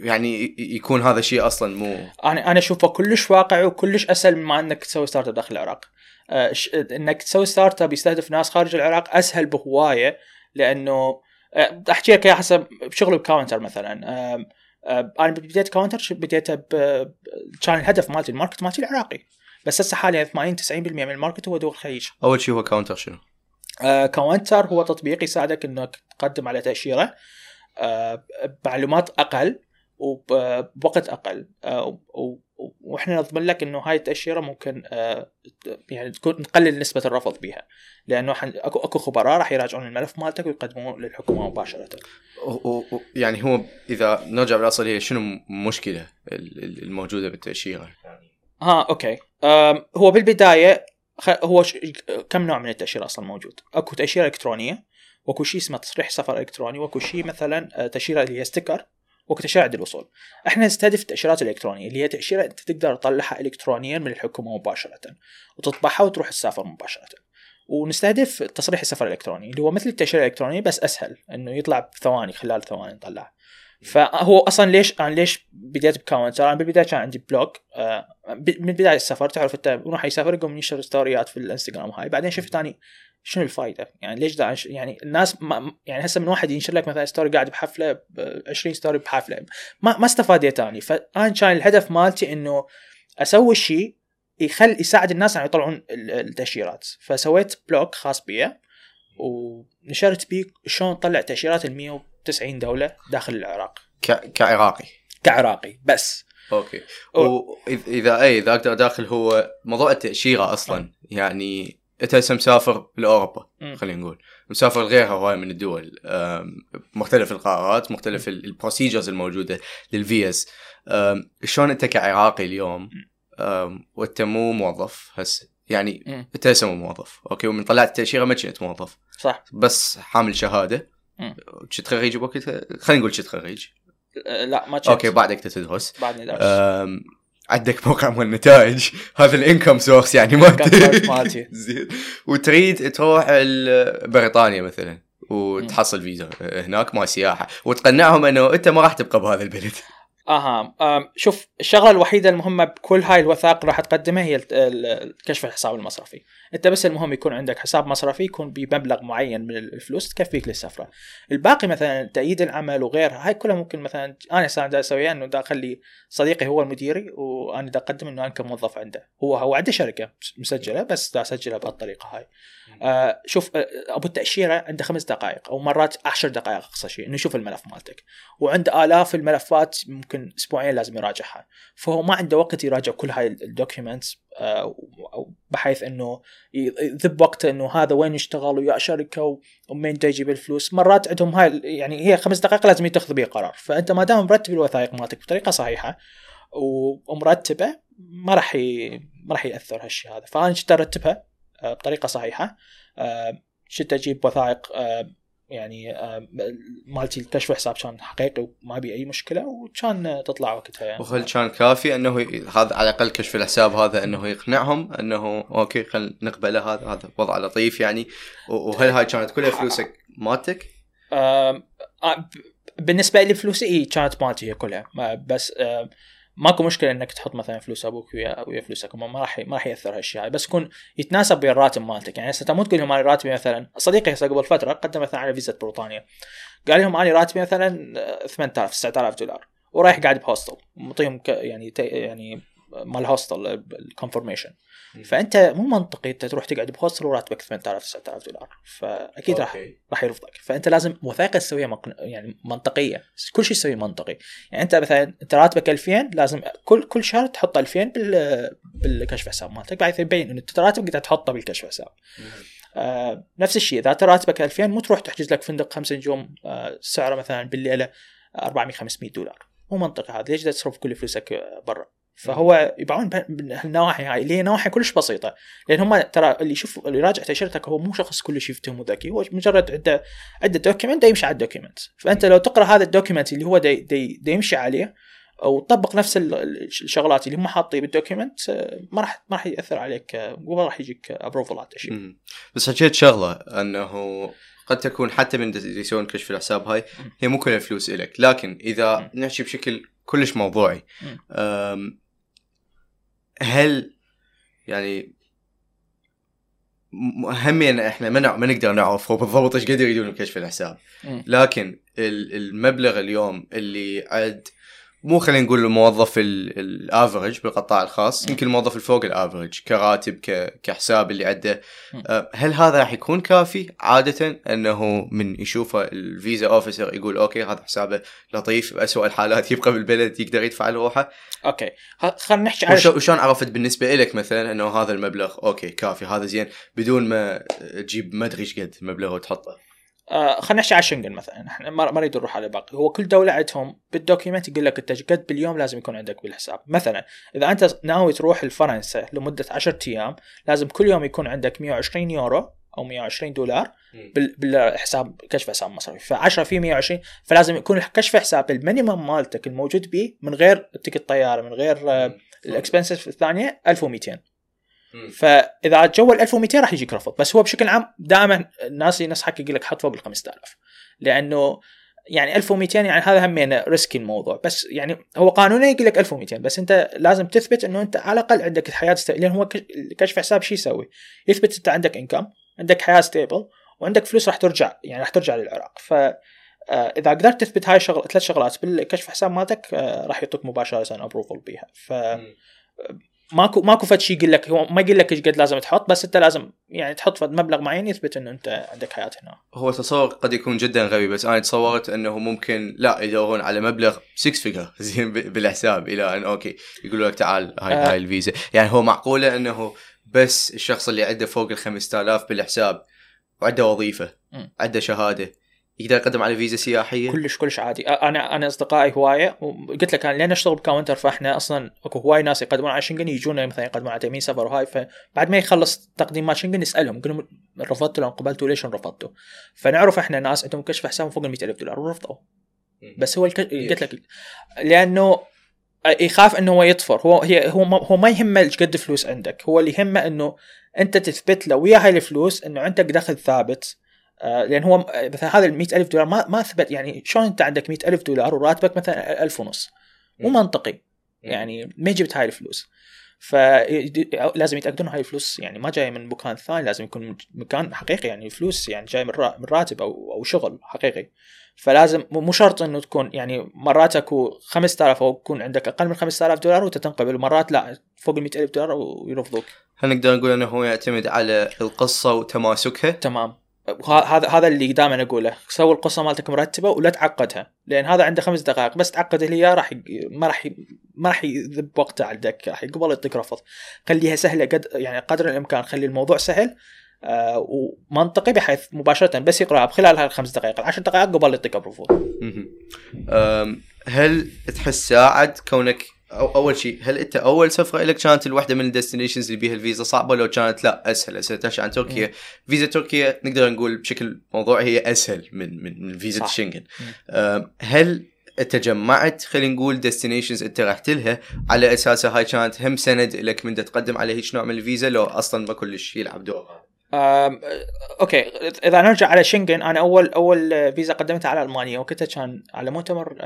يعني يكون هذا الشيء أصلا مو
أنا أنا أشوفه كلش واقعي وكلش أسهل مما إنك تسوي startup داخل العراق. أه إنك تسوي startup يستهدف ناس خارج العراق أسهل بهواية لأنه أه احكي لك حسب شغل ب counter مثلا. أنا بديت counter بديته كان الهدف مالتي ال market مالتي العراقي بس هسه حاليا 80 90% من ال market هو دول الخليج
أول شيء هو counter شنو؟
آه counter هو تطبيق يساعدك انك تقدم على تأشيرة آه بمعلومات أقل وبوقت أقل آه وإحنا نضمن لك إنه هاي التأشيرة ممكن آه يعني تكون نقلل نسبة الرفض بها لأنه اكو أكو خبراء راح يراجعون الملف مالتك ويقدموه للحكومة مباشرة.
يعني هو إذا نرجع بالأصل هي شنو المشكلة الموجودة بالتأشيرة؟
ها أوكي هو بالبداية هو كم نوع من التأشيرة أصلا موجود؟ أكو تأشيرة إلكترونية وأكو شيء اسمه تصريح سفر إلكتروني وأكو شيء مثلا آه، تأشيرة اللي هي sticker وقت تشريع الوصول. إحنا نستهدف التأشيرات الإلكترونية اللي هي تأشيرة أنت تقدر تطلعها الكترونيا من الحكومة مباشرة وتطبعها وتروح تسافر مباشرة. ونستهدف تصريح السفر الإلكتروني اللي هو مثل التأشيرة الإلكترونية بس أسهل إنه يطلع بثواني خلال ثواني نطلعه فهو أصلا ليش أنا ليش بديت ب counter أنا بالبدايه كان عندي blog آه، من بداية السفر تعرف أنت راح يسافر يقوم ينشر story ات في الإنستغرام هاي بعدين شفت اني شنو الفائده؟ يعني ليش دا يعني الناس ما يعني هسه من واحد ينشر لك مثلا story قاعد بحفلة ب 20 story بحفلة ما ما استفاديت اني فانا كان الهدف مالتي إنه أسوي شيء يخل يساعد الناس يعني يطلعون التأشيرات. فسويت blog خاص بي ونشرت بيه شلون نطلع تأشيرات ال 190 دولة داخل العراق.
ك... كعراقي.
كعراقي بس.
أوكي. وإذا اي إذا أقدر داخل هو موضوع التأشيرة أصلا. يعني إنت هسه مسافر لأوروبا خلينا نقول. مسافر لغيرها هواي من الدول مختلف القرارات مختلف ال procedures الموجودة للفيز. شلون أنت كعراقي اليوم وأنت مو موظف هسه؟ يعني أنت هسه مو موظف أوكي؟ ومن طلعت التاشيره ما كنت موظف.
صح.
بس حامل شهادة. كنت خريج بوقتها؟ خلينا نقول كنت خريج.
أه، لا ما كنت.
أوكي بعدك تدرس.
بعدني درس
عندك موقع مال النتائج هذا ال
income source يعني مالتي.
زين. وتريد تروح بريطانيا مثلا وتحصل فيزا هناك مال سياحة. وتقنعهم إنه أنت ما راح تبقى بهذا البلد.
آها أم، شوف الشغلة الوحيدة المهمة بكل هاي الوثائق راح تقدمها هي كشف الحساب المصرفي. أنت بس المهم يكون عندك حساب مصرفي يكون بمبلغ معين من الفلوس تكفيك للسفرة. الباقي مثلا تأييد العمل وغيرها هاي كلها ممكن مثلا أنا صار دا أسويها إنه دا أخلي صديقي هو المديري وأنا دا أقدم إنه أنا كموظف عنده. هو هو عنده شركة مسجلة بس دا أسجلها بهالطريقه هاي. آه شوف آه، أبو التأشيرة عنده خمس دقائق أو مرات عشر دقائق أقصى شيء إنه يشوف الملف مالتك. وعنده آلاف الملفات ممكن أسبوعين لازم يراجعها. فهو ما عنده وقت يراجع كل هاي ال documents بحيث إنه يذب وقته إنه هذا وين يشتغل ويا شركة ومين دا يجيب الفلوس. مرات عندهم هاي يعني هي خمس دقائق لازم يتخذ بيه قرار. فأنت ما دام مرتب الوثائق مالتك بطريقة صحيحة ومرتبه ما راح ي... ما راح يأثر هالشيء هذا. فأنا كنت أرتبها آه، بطريقة صحيحة. آه، كنت أجيب وثائق آه، يعني مالتي الكشف حساب كان حقيقي وما بي أي مشكلة وكان تطلع وقتها يعني.
وهل كان كافي إنه هذا على الأقل كشف الحساب هذا إنه يقنعهم إنه أوكي خل نقبله هذا هذا وضع لطيف يعني. وهل هاي كانت كلها فلوسك مالتك؟
بالنسبة لي فلوسي إيه كانت مالتي هي كلها. بس ماكو مشكلة إنك تحط مثلا فلوس أبوك ويا ويا فلوسك ما راح ما راح يأثر هالشيء. بس يكون يتناسب ويا الراتب مالتك. يعني هسه مو تقول لهم أنا راتبي مثلا. صديقي هسه قبل فترة قدم مثلا على فيزا بريطانيا. قال لهم أنا راتبي مثلا آه، 8000 9000 دولار. ورايح قاعد ب hostel. معطيهم يعني يعني مال hostel ال confirmation فأنت مو منطقي أنت تروح تقعد ب hostel وراتبك 8000 9000 دولار. فأكيد راح. راح يرفضك. فأنت لازم وثائق تسويها مقن... يعني منطقية. كل شيء تسويه منطقي. يعني أنت مثلا أنت راتبك 2000 لازم كل كل شهر تحط 2000 بال بالكشف حساب مالتك. بعد يبين انه أنت راتبك قاعد تحطه بالكشف حساب. آه نفس الشيء إذا أنت راتبك 2000 مو تروح تحجز لك فندق خمس نجوم آه سعره مثلا بالليلة 400 500 دولار. مو منطقي هذا. ليش تصرف كل فلوسك آه، برا. فهو يبيعون بهالنواحي هاي اللي هي نواحي كلش بسيطة. لأن هم ترى اللي يشوف اللي يراجع تاشيرتك هو مو شخص كلش يفتهم ذكي هو مجرد عنده عنده document يمشي على ال document فأنت لو تقرأ هذا ال document اللي هو دي, دي, دي يمشي عليه وتطبق نفس ال- ال- الشغلات اللي هم حاطين بال document آه، ما راح ما راح يأثر عليك آه، وما راح يجيك approval ات
شيء. بس حكيت شغلة أنه قد تكون حتى من يسوون كشف الحساب هاي هي مو كل الفلوس إلك. لكن إذا نحكي بشكل كلش موضوعي هل يعني همين إحنا ما ما نقدر نعرف هو بالضبط إيش قد يريدون بكشف الحساب
مم.
لكن ال- المبلغ اليوم اللي عد مو خلينا نقول الموظف ال- ال average بالقطاع الخاص
مم.
يمكن الموظف الفوق ال average كراتب ك- كحساب اللي عنده. أه، هل هذا راح يكون كافي؟ عادة أنه من يشوفه ال visa officer يقول أوكي هذا حسابه لطيف باسوء الحالات يبقى بالبلد يقدر يدفع لروحه.
okay. خلينا نحكي على
وشلون عرفت بالنسبة لك مثلا أنه هذا المبلغ okay كافي هذا زين بدون ما تجيب ما أدري إيش قد مبلغ وتحطه.
آه خلينا نحكي على شنغن مثلا. إحنا ما نريد نروح على باقي. هو كل دولة عندهم بال document يقول لك انت قد باليوم لازم يكون عندك بالحساب. مثلا إذا أنت ناوي تروح لفرنسا لمدة 10 أيام لازم كل يوم يكون عندك 120 يورو أو 120 دولار بال- بالحساب كشف حساب مصرفي. ف 10 في 120 فلازم يكون كشف حساب ال minimum مالتك الموجود به من غير ticket طيارة من غير آه، ال expenses الثانية 1200
مم.
فإذا جو ال 1200 راح يجيك رفض. بس هو بشكل عام دائما الناس ينصحك يقول لك حط فوق ال 5000 لأنه يعني 1200 يعني هذا همين risky الموضوع. بس يعني هو قانونا يقول لك 1200 بس أنت لازم تثبت إنه أنت على الأقل عندك حياه ست... لأن هو كش- كشف حساب شو يسوي؟ يثبت أنت عندك income عندك حياة stable وعندك فلوس راح ترجع يعني راح ترجع للعراق. ف آه، إذا قدرت تثبت هاي الشغل ثلاث شغلات بالكشف حساب مالتك آه، راح يعطوك مباشرة approval بيها. ف ماكو ماكو فد شيء يقول لك هو ما يقول لك إيش قد لازم تحط بس انت لازم يعني تحط فد مبلغ معين يثبت انه انت عندك حياة هنا
هو تصور قد يكون جدا غبي بس أنا تصورت إنه ممكن لا يدورون على مبلغ 6 figure زين بالحساب إلى أن okay يقولوا لك تعال هاي
آه.
هاي الفيزا يعني هو معقولة إنه بس الشخص اللي عنده فوق ال 5000 بالحساب وعنده
وظيفة.
عنده شهادة يقدر يقدم على فيزا سياحية؟
كلش كلش عادي. أنا أنا أصدقائي هواية وقلت لك أنا لأن أشتغل ب counter فإحنا أصلا أكو هواي ناس يقدمون على شنغن يجون مثلا يقدمون على تامين سفر وهاي فبعد ما يخلص تقديم مال شنغن نسالهم نقول لهم رفضتوا لو قبلتوا ليش رفضتوا فنعرف إحنا ناس عندهم كشف حساب فوق ال ألف دولار ورفضوا. بس هو الك... قلت لك لأنه يخاف إنه هو يطفر. هو هي هو ما هو ما يهمه إيش قد فلوس عندك. هو اللي يهمه إنه أنت تثبت له ويا هاي الفلوس إنه عندك دخل ثابت. لأن هو مثلا هذا ال ألف دولار ما ما ثبت يعني شلون أنت عندك مئة ألف دولار وراتبك مثلا ألف ونص؟ مو منطقي. يعني ما جبت هاي الفلوس. فلازم يتأكدون هاي الفلوس يعني ما جاية من مكان ثاني لازم يكون مكان حقيقي يعني فلوس يعني جاي من راتب أو أو شغل حقيقي. فلازم مو شرط إنه تكون يعني مرات اكو 5000 أو يكون عندك أقل من 5000 دولار وتتنقبل مرات لا فوق ال ألف دولار ويرفضوك.
هل نقدر نقول إنه هو يعتمد على القصة وتماسكها؟
تمام. هذا هذا اللي دائما أقوله. سوي القصة مالتك مرتبة ولا تعقدها لأن هذا عنده خمس دقائق. بس تعقد اللي راح ما راح ما راح يذب وقته على الدك راح قبل يعطيك رفض خليها سهلة قد يعني قدر الإمكان خلي الموضوع سهل آه ومنطقي بحيث مباشرة بس يقرأها بخلال هالخمس دقائق. العشر دقائق قبل يعطيك الرفض.
هل تحس ساعد كونك أو أول شيء هل أنت أول سفرة لك كانت الواحده من ال destinations اللي بيها الفيزا صعبة لو كانت لا أسهل أسهل. عن تركيا فيزا تركيا نقدر نقول بشكل موضوعي هي أسهل من من, من فيزا الشنغن هل انت جمعت خلينا نقول destinations أنت رحت لها على اساسها هاي كانت هم سند لك من تقدم على هيك نوع من الفيزا لو أصلا ما كلش يلعب دور؟
okay إذا نرجع على شنغن أنا أول أول فيزا قدمتها على ألمانيا وقتها كان على مؤتمر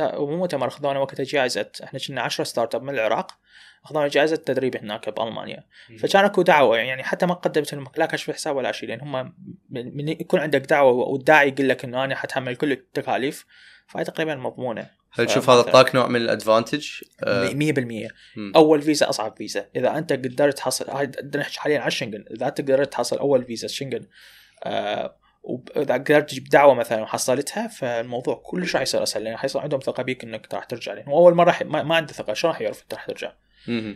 مو مؤتمر أخذونا وقتها جائزة إحنا كنا 10 startup من العراق أخذونا جائزة تدريب هناك بألمانيا. فكان أكو دعوة يعني حتى ما قدمت لا كشف حساب ولا شيء لأن هم من يكون عندك دعوة والداعي يقول لك إنه أنا حتحمل كل التكاليف فهي تقريبا مضمونة.
هل تشوف هذا اعطاك نوع من الأدفانتج؟ 100%
آه، أول فيزا أصعب فيزا. إذا أنت قدرت تحصل هاي نحكي حاليا على الشنغن إذا أنت قدرت تحصل أول فيزا شنغن آه وإذا قدرت تجيب دعوة مثلا وحصلتها فالموضوع كلش راح يصير أسهل. لأن حيصير عندهم ثقة بيك إنك راح ترجع. لأن أول مرة ما, ما عنده ثقة. شلون راح يعرف انت راح ترجع؟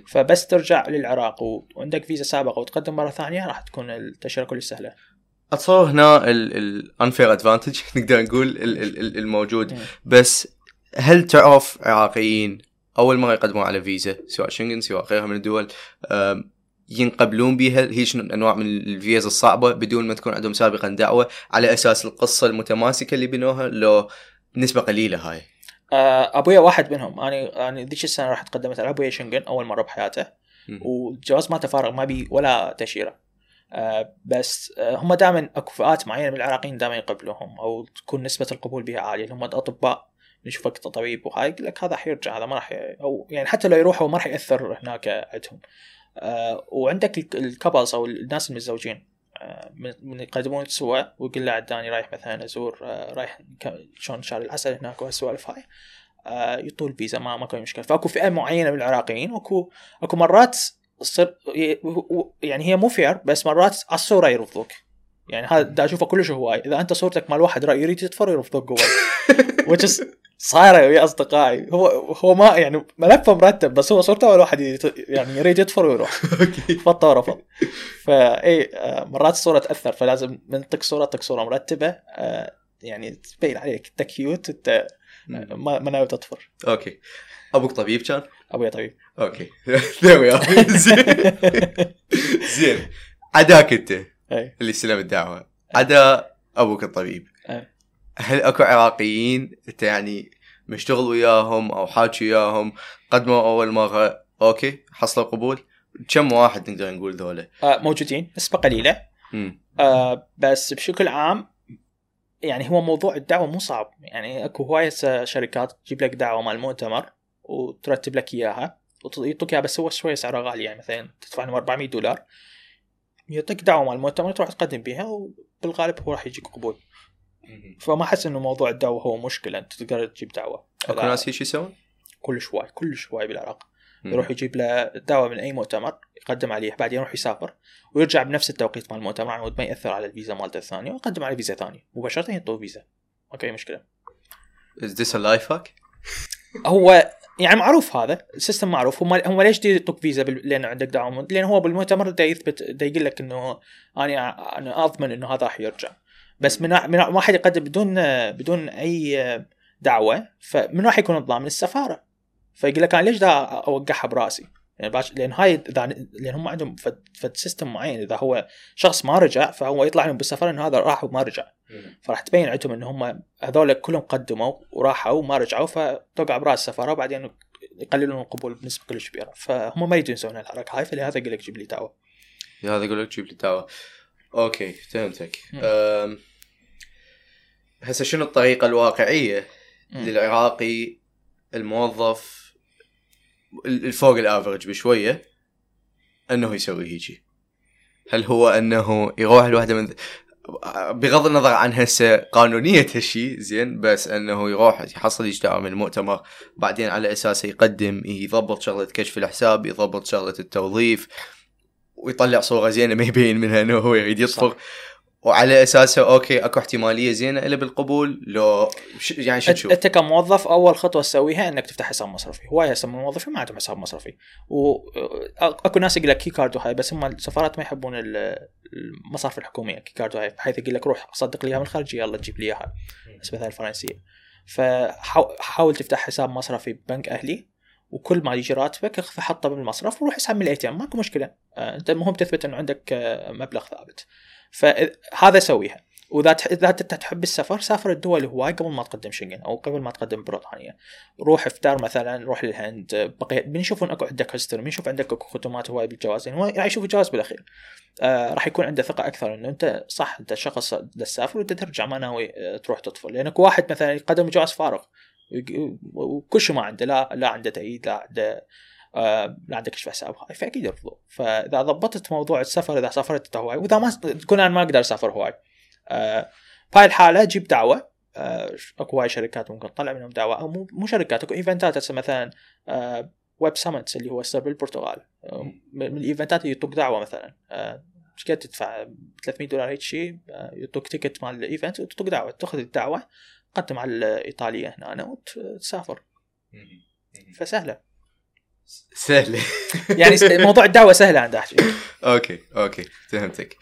فبس ترجع للعراق. وعندك فيزا سابقة وتقدم مرة ثانية راح تكون التاشيره كلش سهلة.
أتصور هنا ال unfair advantage نقدر نقول الموجود. بس هل تعرف عراقيين أول مرة يقدمون على فيزا سواء شنغن سواء غيرها من الدول ينقبلون بها؟ هيش انواع من الفيزا الصعبة بدون ما تكون عندهم سابقا دعوة على أساس القصة المتماسكة اللي بنوها لو نسبة قليلة هاي؟
آه، أبويا واحد منهم. أنا أنا ذيك السنة رحت قدمت على أبويا شنغن أول مرة بحياته. والجواز ما تفارغ ما بي ولا تأشيرة. آه بس آه هم دائما أكو فئات معينة من العراقيين دائما يقبلوهم أو تكون نسبة القبول بها عالية. هم الاطباء نشوفك طبيب وهاي يقول لك هذا حيرجع هذا ما راح أو يعني حتى لو يروحوا ما راح يأثر هناك عندهم. آه وعندك ال couples أو الناس المتزوجين آه من يقدمون سوا ويقول له ترى اني رايح مثلا أزور آه رايح شلون شهر العسل هناك وهالسوالف هاي. آه يطول فيزا ما ماكو مشكلة. فأكو فئة معينة من العراقيين وأكو أكو مرات تصير يعني هي مو fair بس مرات على الصورة يرفضوك. يعني هذا دا أشوفه كلش هواي. إذا أنت صورتك مال واحد راح يريد يطفر يرفضوك which is صايره ويا أصدقائي. هو هو ما يعني ملفه مرتب بس هو صورته أول واحد يعني يريد يطفر ويروح. فانطوه رفض فاي مرات الصورة تأثر فلازم من تك صورة تك صورة مرتبة. آه، يعني تبين عليك أنت cute أنت ما ما ناوي تطفر.
okay. أبوك طبيب كان؟
أبوي طبيب.
okay. زين. زين. عداك أنت. اللي استلم الدعوة. عدا أبوك الطبيب. هل أكو عراقيين انت يعني مشتغل وياهم أو حاكي وياهم؟ قدموا أول مره okay حصلوا قبول. كم واحد نقدر نقول ذولا؟
آه موجودين نسبه قليله آه بس بشكل عام يعني هو موضوع الدعوة مو صعب. يعني أكو هواية شركات تجيب لك دعوة مال المؤتمر وترتب لك إياها ويعطوك إياها بس هو شوية سعرها غالي. يعني مثلا تدفع لهم 400 دولار يعطيك دعوة مال المؤتمر تروح تقدم بها وبالغالب هو راح يجيك قبول. فما احس إنه موضوع الدعوة هو مشكلة. أنت تقدر تجيب دعوة.
أكو ناس هيك يسوون؟
كل شوي كل شوي بالعراق. يروح يجيب له دعوة من أي مؤتمر يقدم عليه بعدين يروح يسافر ويرجع بنفس التوقيت مال المؤتمر عن ما يأثر على الفيزا مالته الثانية ويقدم على فيزا ثانية. مباشرة يعطوه فيزا. ماكو مشكلة.
Is this a life hack؟
هو يعني معروف هذا ال system معروف. هم هم ليش يعطوك فيزا لأن عندك دعوة؟ لأن هو بالمؤتمر دا يثبت دا يقول لك إنه أنا أنا أضمن إنه هذا راح يرجع. بس من من واحد يقدم بدون بدون أي دعوة فمن راح يكون الضامن السفاره فيقول لك أنا ليش دا أوقعها براسي؟ يعني باش لأن هاي إذا لأن هم عندهم فد, فد system معين. إذا هو شخص ما رجع فهو يطلع لهم بالسفارة إنه هذا راح وما رجع. فراح تبين عندهم ان هم هذول كلهم قدموا وراحوا وما رجعوا فتوقع براس السفارة وبعدين يقللون القبول بنسبة كلش كبيرة. فهم ما يسوون الحركه هاي فلهذا يقول لك جيب لي دعوة.
هذا يقول لك جيب لي دعوة. okay فهمتك. هسه شنو الطريقة الواقعية م. للعراقي الموظف الفوق الافرج بشوية أنه يسوي هيجي؟ هل هو أنه يروح لوحده من بغض النظر عن هسه قانونية هالشيء زين بس أنه يروح يحصل اجتماع من المؤتمر بعدين على اساسه يقدم يضبط شغلة كشف الحساب يضبط شغلة التوظيف ويطلع صورة زينة ما يبين منها إنه هو يريد يصفر وعلى أساسه okay أكو احتمالية زينة إلا بالقبول. لو يعني شو تشوف؟
أنت كموظف أول خطوة تسويها إنك تفتح حساب مصرفي، هواي هسه من الموظفين ما عندهم حساب مصرفي، واكو ناس يقول لك Qi Card وهاي بس هم السفارات ما يحبون المصارف الحكومية. Qi Card وهاي بحيث يقول لك روح صدق لي اياها من الخارج يلا تجيب لي اياها. بس مثلا الفرنسية. فحاول تفتح حساب مصرفي ببنك أهلي. وكل ما يجي راتبك اخذ حطه بالمصرف وروح اسحب من ال ATM ماكو مشكلة. آه، انت المهم تثبت انه عندك آه، مبلغ ثابت. فهذا سويها. وإذا إذا أنت تحب السفر سافر الدول هواي قبل ما تقدم شنغن أو قبل ما تقدم بريطانيا. روح ا فتار مثلا روح للهند. بقي بنشوفون اكو عندك history بنشوف عندك أكو ختمات هواي بالجواز يعني هو راح يشوف الجواز بالأخير. آه راح يكون عنده ثقة أكثر إنه أنت صح أنت شخص تسافر وأنت ترجع ما ناوي آه، تروح تطفر. لأنك واحد مثلا يقدم جواز فارغ. وكل شيء ما عنده لا لا عنده تأييد لا عنده آه لا عندك كشف حساب فأكيد يرفضوا فإذا ضبطت موضوع السفر إذا سافرت هواي وإذا ما تكون أنا ما أقدر أسافر هواي آه بهاي الحالة جيب دعوة آه أكو هواي شركات ممكن تطلع منهم دعوة أو مو, مو شركات أكو event ات هسه مثلا آه Web Summit اللي هو هسه بالبرتغال آه من ال event ات اللي يعطوك دعوة مثلا. آه إيش قد تدفع 300 دولار هيك شيء آه، يعطوك ticket مال ال event وتعطوك دعوة تأخذ الدعوة. تقدم على الإيطالية هنا وتسافر فسهلة.
سهلة.
يعني موضوع الدعوة سهلة عند أحكي.
أوكي أوكي فهمتك.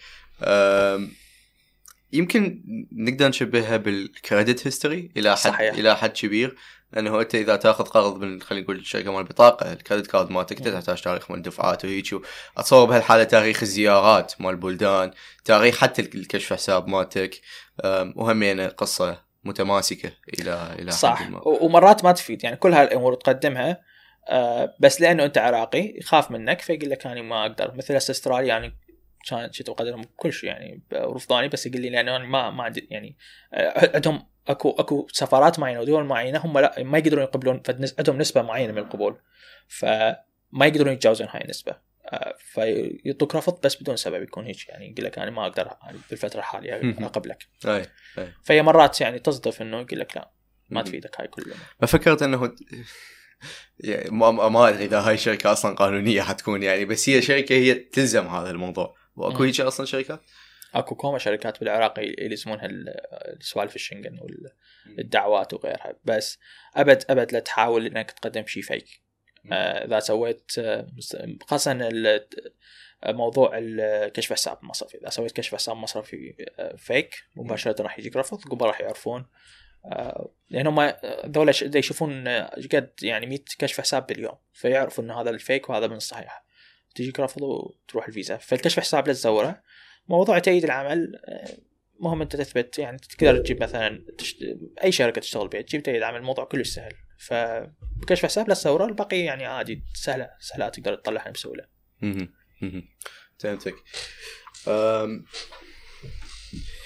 يمكن نقدر نشبهها بال credit history إلى حد صحيح. إلى حد كبير. لأنه أنت إذا تأخذ قرض من خلينا نقول الشركة مال البطاقه ال credit card مالتك تحتاج تاريخ مال الدفعات وهيك اتصور بهالحالة تاريخ الزيارات مال البلدان تاريخ حتى الكشف حساب مالتك. وهمين قصه متماسكة إلى إلى
صح. حد ما. ومرات ما تفيد. يعني كل هالأمور تقدمها آه بس لأنه أنت عراقي يخاف منك فيقول لك أنا ما أقدر. مثل أستراليا يعني كان شفت اقدرهم كل شيء يعني رفضاني بس يقول لي لأنه أنا ما ما عندي يعني آه عندهم اكو أكو سفارات معينة ودول معينة هم لا ما يقدرون يقبلون عندهم نسبة معينة من القبول فما يقدرون يتجاوزون هاي النسبة. فيعطوك رفض بس بدون سبب يكون هيك يعني يقول لك أنا ما أقدر بالفترة الحالية أقبلك.
أي. أي.
فهي مرات يعني تصدف إنه يقول لك لا ما تفيدك هاي كلها.
ففكرت إنه يعني ما ما أدري إذا هاي الشركة أصلا قانونية حتكون يعني بس هي شركة هي تلزم هذا الموضوع. وأكو هيك أصلا شركات؟
أكو كوما شركات بالعراق يلزمونها السوالف الشنغن والدعوات وغيرها. بس ابد أبد لا تحاول إنك تقدم شيء fake إذا سويت آه، خاصة موضوع الكشف حساب مصرفي إذا سويت كشف حساب مصرفي فيك آه، مباشرة راح يجيك رفض قبل راح يعرفون. لأن هم ذولا يشوفون قد يعني 100 كشف حساب باليوم فيعرفوا ان هذا الفيك وهذا من الصحيح. تجيك رفض وتروح الفيزا. فالكشف حساب لا تزوره. موضوع تأييد العمل مهم أنت تثبت. يعني تقدر تجيب مثلا تشت... أي شركة تشتغل بها تجيب تأييد عمل الموضوع كلش سهل. فبكشف حساب لا تزوره الباقي يعني عادي سهلة سهلة تقدر تطلعها بسهولة.
فهمتك.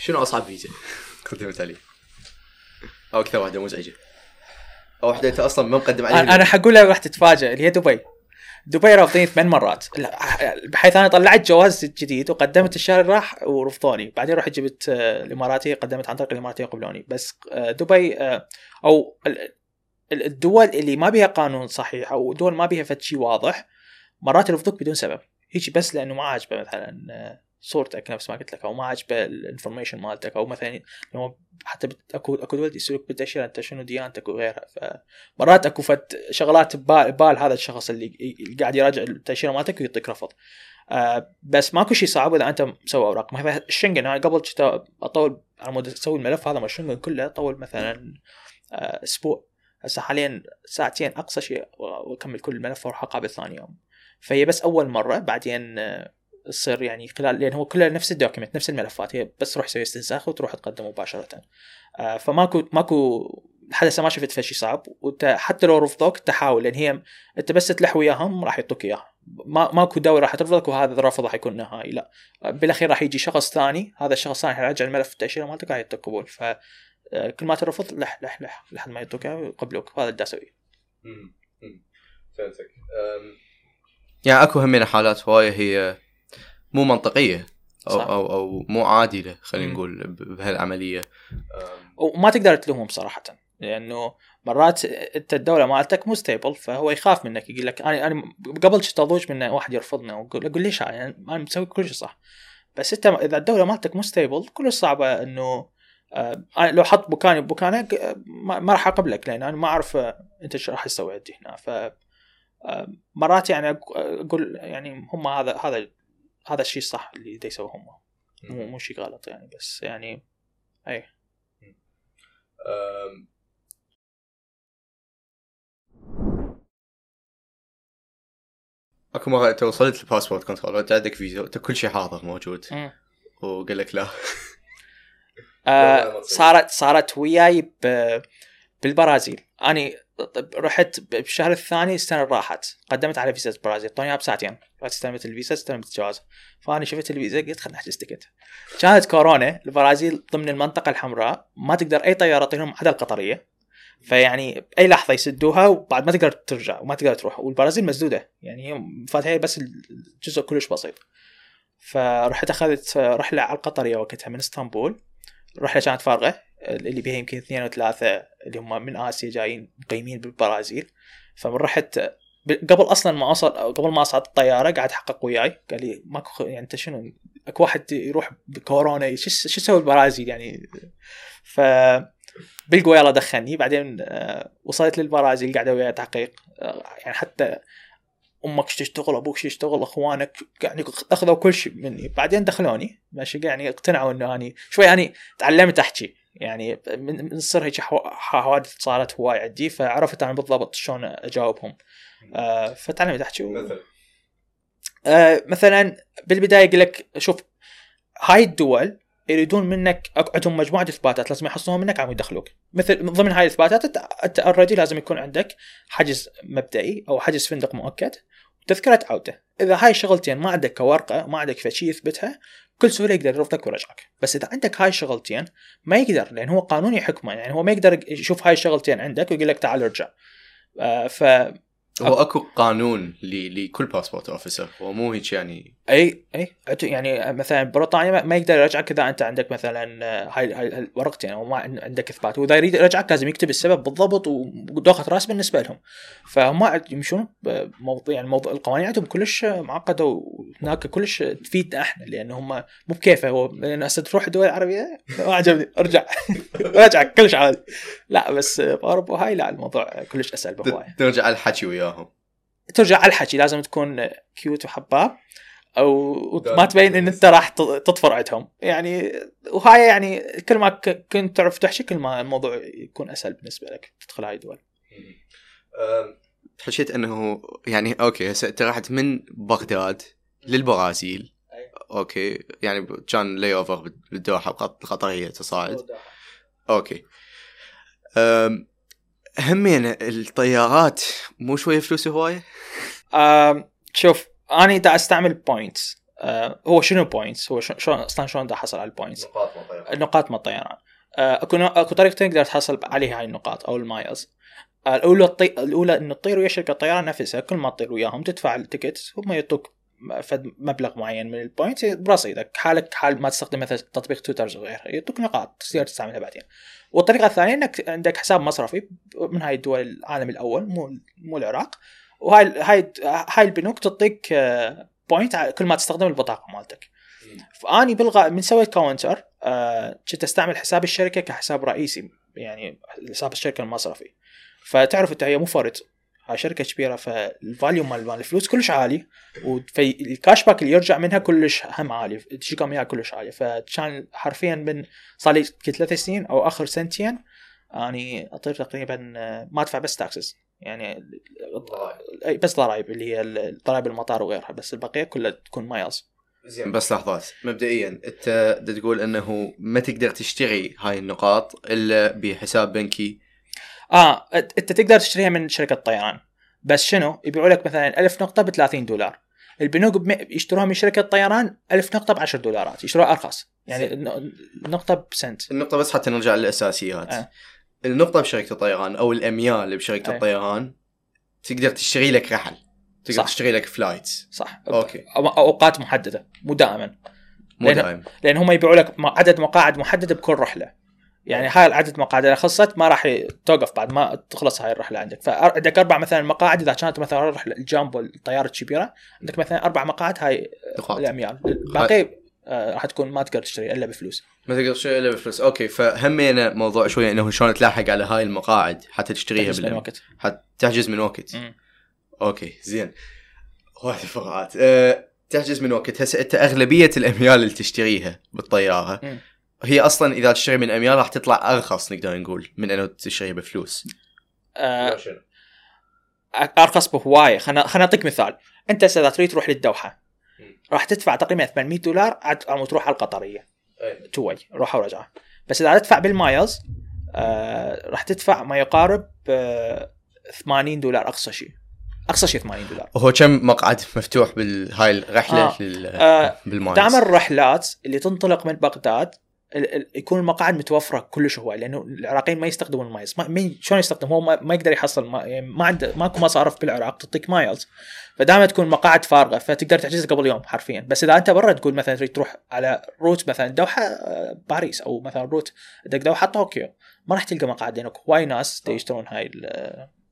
شنو أصعب فيزا قدمت عليه؟ أو أكثر واحدة مزعجة؟ أو واحدة أنت أصلا ما مقدم
عليها أنا حقولها راح تتفاجئ اللي هي دبي. دبي رافضين ثمان مرات بحيث أنا طلعت جواز جديد وقدمت الشهر اللي راح ورفضوني بعدين رحت جبت آه، الإماراتية قدمت عن طريق الإماراتية قبلوني بس آه، دبي آه، أو الدول اللي ما بيها قانون صحيح أو دول ما بيها فد شيء واضح مرات يرفضوك بدون سبب. هيك بس لأنه ما عاجبه مثلا صورتك نفس ما قلت لك أو ما عاجبه ال information مالتك أو مثلا حتى اكو أكو دول يسألوك بالتأشيرة أنت شنو ديانتك وغيرها. فمرات أكو فد شغلات ببال, هذا الشخص اللي قاعد يراجع التأشيرة مالتك ويعطيك رفض. آه بس ماكو شيء صعب إذا أنت مسوي أوراق. مثلا الشنغن أنا قبل أطول على مود تسوي الملف هذا مشروع كله طول مثلا آه، أسبوع. هسه حاليا ساعتين أقصى شيء وأكمل كل الملف وأروح اقابل ثاني يوم. فهي بس أول مرة بعدين آه، تصير يعني خلال لأن هو كله نفس ال document نفس الملفات. هي بس تروح تسوي استنساخ وتروح تقدم مباشرة. آه، فماكو ماكو لحد هسه ما شفت شيء صعب. وانت حتى لو رفضوك تحاول لأن هي أنت بس تلح وياهم راح يعطوك اياه ما ماكو دوري راح ترفضك وهذا الرفض راح يكون نهائي. لا. بالأخير راح يجي شخص ثاني. هذا الشخص الثاني راح يرجع الملف التأشيرة مالتك راح يعطيك قبول. ف كل ما ترفض لح لح لح لحد ما يعطوك ويقبلوك. هذا اللي أسويه.
فهمتك. يعني أكو همين حالات هواية هي مو منطقية أو صح. أو أو مو عادلة خلينا نقول بهالعملية.
وما تقدر تلومهم صراحة لأنه مرات أنت الدولة مالتك مو ستيبل فهو يخاف منك يقول لك أنا أنا قبل كنت أضوج من واحد يرفضني واقول أقول ليش؟ يعني أنا مسوي كل شيء صح. بس أنت إذا الدولة مالتك مو ستيبل كلش صعبة إنه آه لو حط بكاني بمكانك آه، ما راح أقبلك لأن أنا ما أعرف آه، أنت إيش راح تسوي عندي هنا. ف آه، مرات يعني أقول يعني هم هذا هذا هذا الشيء الصح اللي يسووه هم. مو مو شيء غلط يعني بس يعني اي
أكو مرة أنت وصلت ال passport control أنت عندك فيزا أنت كل شيء حاضر موجود. وقال لك لا.
آه صارت صارت وياي بالبرازيل. أني رحت بالشهر الثاني السنة راحت. قدمت على فيزا البرازيل. اعطوني بساعتين رحت استلمت الفيزا استلمت الجواز فانا شفت الفيزا قلت خلينا نحجز ticket كانت كورونا البرازيل ضمن المنطقة الحمراء. ما تقدر أي طيارة تطيرهم عدا القطرية. فيعني باي لحظة يسدوها وبعد ما تقدر ترجع وما تقدر تروح. والبرازيل مسدودة. يعني هي فاتها بس الجزء كلش بسيط. فرحت أخذت رحلة على القطرية وقتها من إسطنبول. الرحله كانت فارغه اللي بيها يمكن اثنين أو ثلاثة اللي هم من آسيا جايين مقيمين بالبرازيل. فمن رحت قبل أصلا ما اوصل قبل ما أصعد الطيارة قاعد يحقق وياي. قال لي ماكو يعني أنت شنو؟ أكو واحد يروح بكورونا شو شو يسوي البرازيل يعني؟ ف بلقوا يلا دخلني. بعدين آه، وصلت للبرازيل قاعدة وياي تحقيق. آه، يعني حتى أمك تشتغل أبوك يشتغل أخوانك يعني أخذوا كل شيء مني بعدين دخلوني ماشي يعني اقتنعوا إنه أني شوي يعني تعلمت احكي يعني من تصير هيك حوادث صارت هواي عندي فعرفت أنا بالضبط شلون أجاوبهم. آه فتعلمت أحكي. و... مثلا. آه مثلا بالبداية يقول لك شوف هاي الدول يريدون منك عندهم مجموعة إثباتات لازم يحصلوها منك عم يدخلوك. مثل ضمن هاي الإثباتات انت already لازم يكون عندك حجز مبدئي أو حجز فندق مؤكد وتذكره عودة. إذا هاي الشغلتين ما عندك كورقة ما عندك شيء يثبتها بكل سهولة يقدر يرفضك ويرجعك. بس إذا عندك هاي الشغلتين ما يقدر لأن هو قانوني حكمه يعني هو ما يقدر يشوف هاي الشغلتين عندك ويقول لك تعال ارجع. آه ف
هو أكو قانون لكل passport officer هو مو هيك يعني
أي أي يعني مثلا بريطانيا ما يقدر يرجعك اذا أنت عندك مثلا آه، هاي هاي الورقتين أو ما عندك إثبات. وإذا يريد يرجعك لازم يكتب السبب بالضبط ودوخة رأس بالنسبة لهم. فهم يمشون موضوع يعني موضوع القوانين عندهم كلش معقدة وهناك كلش تفيدنا إحنا لأن هم مو بكيفه. هو لأن هسه تروح الدول العربية ما عجبني. أرجع. ارجع كلش عادي. لا بس بأوروبا هاي لا الموضوع كلش أسهل
بهواية. ترجع على الحكي وياهم.
ترجع الحكي. لازم تكون كيوت وحباب. أو ما تبين إن أنت راح تطفر عندهم. يعني وهاي يعني كل ما كنت تعرف تحكي كل ما الموضوع يكون أسهل بالنسبة لك تدخل هاي الدول.
حكيت إنه يعني okay هسه انت رحت من بغداد للبرازيل. okay يعني كان لي offer بالدوحة القطرية تصاعد. أوكي. همين الطيارات مو شوية فلوس هواية؟
شوف أنا دا أستعمل points آه هو شنو points هو شلون أصلا شلون دا احصل على ال points نقاط من الطيران النقاط من الطيران آه أكو أكو طريقتين تقدر تحصل عليها هاي النقاط أو ال miles. آه الأولى الطي... الأولى إنه تطير ويا شركة الطيران نفسها كل ما تطير وياهم تدفع ال ticket هم يعطوك فد مبلغ معين من ال points برصيدك حالك حال ما تستخدم مثلا تطبيق تويتر وغيره يعطوك نقاط تقدر تستعملها بعدين. والطريقة الثانية إنك عندك حساب مصرفي من هاي الدول العالم الأول مو مو العراق. وهاي هاي هاي البنوك تعطيك point كل ما تستخدم البطاقه مالتك. فأني بالغاء من سويت counter آه، كنت أستعمل حساب الشركة كحساب رئيسي يعني حساب الشركة المصرفي. فتعرف إنت هي مو فرد هاي شركة كبيرة فال value مال مال الفلوس كلش عالي وال cash back اللي يرجع منها كلش هم عالي تجيكم إياها كلش عالية. فكان حرفيا من صار لي ثلاث سنين أو آخر سنتين اني أطير تقريبا آه، ما أدفع بس taxes يعني بس ضرائب اللي هي ضرائب المطار وغيرها بس البقية كلها تكون miles.
زين. بس لحظات مبدئيا أنت تقول إنه ما تقدر تشتري هاي النقاط إلا بحساب بنكي.
آه أنت تقدر تشتريها من شركة طيران. بس شنو؟ يبيعوا لك مثلا 1000 نقطة ب 30 دولار. البنوك يشتروها من شركة طيران 1000 نقطة ب 10 دولارات يشتروها أرخص. يعني نقطه بسنت.
النقطة بس حتى نرجع للأساسيات. آه. النقطة بشركة الطيران أو الأميال بشركة آه. الطيران تقدر تشتري لك رحل تقدر صح. تشتري لك فلايتس
صح. okay. أوقات محددة مو دائما. مو دائما لأن هم يبيعوا لك عدد مقاعد محدده بكل رحلة. يعني هاي العدد المقاعد إذا خلصت ما راح توقف بعد ما تخلص هاي الرحلة عندك. فعندك أربع مثلا مقاعد إذا كانت مثلا رحله الجامبو الطيارة الكبيره عندك مثلا أربع مقاعد هاي الأميال. الباقي آه راح تكون ما تقدر تشتري إلا بفلوس.
ما تقدر تشتري إلا بفلوس. okay فهمينا موضوع شوية إنه شلون تلاحق على هاي المقاعد حتى تشتريها
تحجز من وقت.
حتى تحجز من وقت. م. okay زين. وايد فقرات. أه تحجز من وقت. هسه أنت أغلبية الأميال اللي تشتريها بالطيارة م. هي أصلا إذا تشتري من أميال راح تطلع أرخص نقدر نقول من إنه تشتريها بفلوس.
أه أرخص بهواية. خلنا خلنا نعطيك مثال. أنت اذا تريد تروح للدوحة. راح تدفع تقريبا 800 دولار عاد تروح على القطرية. two way روحه ورجعه بس إذا تدفع بال miles آه راح تدفع ما يقارب آه 80 دولار أقصى شيء. أقصى شيء 80 دولار.
وهو كم مقعد مفتوح بهاي الرحلة
آه. آه بال miles؟ دائما الرحلات اللي تنطلق من بغداد يكون المقاعد متوفرة كلش هواي لأنه العراقيين ما يستخدمون ال miles ما شلون يستخدم هو ما, يقدر يحصل ما, يعني ما عنده ماكو مصارف بالعراق تعطيك miles. فدائما تكون مقاعد فارغة فتقدر تحجز قبل يوم حرفيا. بس إذا أنت برا تقول مثلا تريد تروح على route مثلا دوحة آه، باريس أو مثلا route دوحة طوكيو ما راح تلقى مقاعد لأنه هواي ناس يشترون هاي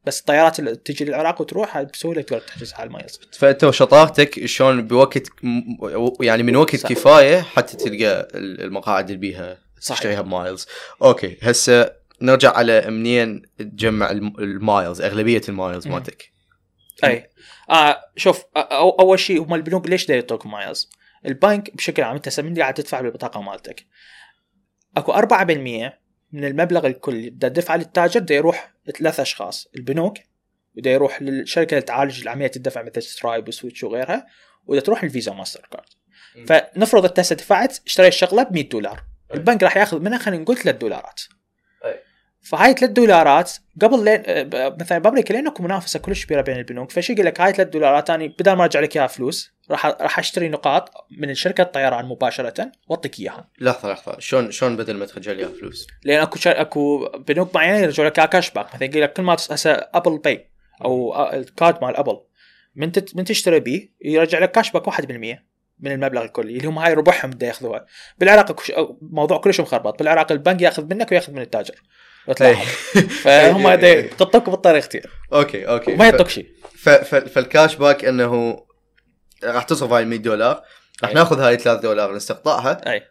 بس الطيارات اللي تجي للعراق وتروح بسهوله تقدر تحجز على ال miles
فانت وشطارتك شلون بوقت يعني من وقت صح. كفاية حتى تلقى المقاعد اللي بيها تشتريها ب miles. okay هسه نرجع على منين تجمع ال miles أغلبية ال miles مالتك.
أي. آه شوف أو أول شيء هم البنوك ليش يعطوك miles؟ البنك بشكل عام أنت من قاعد تدفع بالبطاقة مالتك. أكو 4% من المبلغ الكلي. بدها تدفع للتاجر بده يروح ثلاث أشخاص. البنوك بده يروح للشركة اللي تعالج عمليه الدفع مثل سترايب وسويتش وغيرها وبده تروح الفيزا ماستر كارد. فنفرض انت هسه دفعت اشتريت الشغله ب 100 دولار البنك راح ياخذ منها خلينا نقول 3 دولارات. فهاي 3 دولارات قبل لين آه، مثلا بأمريكا اكو منافسة كلش كبيرة بين البنوك فشي يقول لك هاي 3 دولارات أنا بدل ما أرجع لك إياها فلوس راح راح أشتري نقاط من شركة الطيران مباشرة وأعطيك إياها.
لحظة لحظة. شلون شلون بدل ما ترجع لي إياها فلوس؟
لأن أكو شر... أكو بنوك معينة يرجعوا لك cash back مثلا يقول لك كل ما هسه ابل باي أو ال card مال ابل من من تشتري بيه يرجع لك cash back 1% من المبلغ الكلي اللي هم هاي ربحهم بده يأخذوها. بالعراق موضوع كلش مخربط. بالعراق البنك يأخذ منك ويأخذ من التاجر. فهم يقطوك بالطريقتين
okay okay.
ما يعطوك شيء
فال cash back إنه راح تصرف هاي 100 دولار. راح ناخذ هاي 3 دولار نستقطعها
اي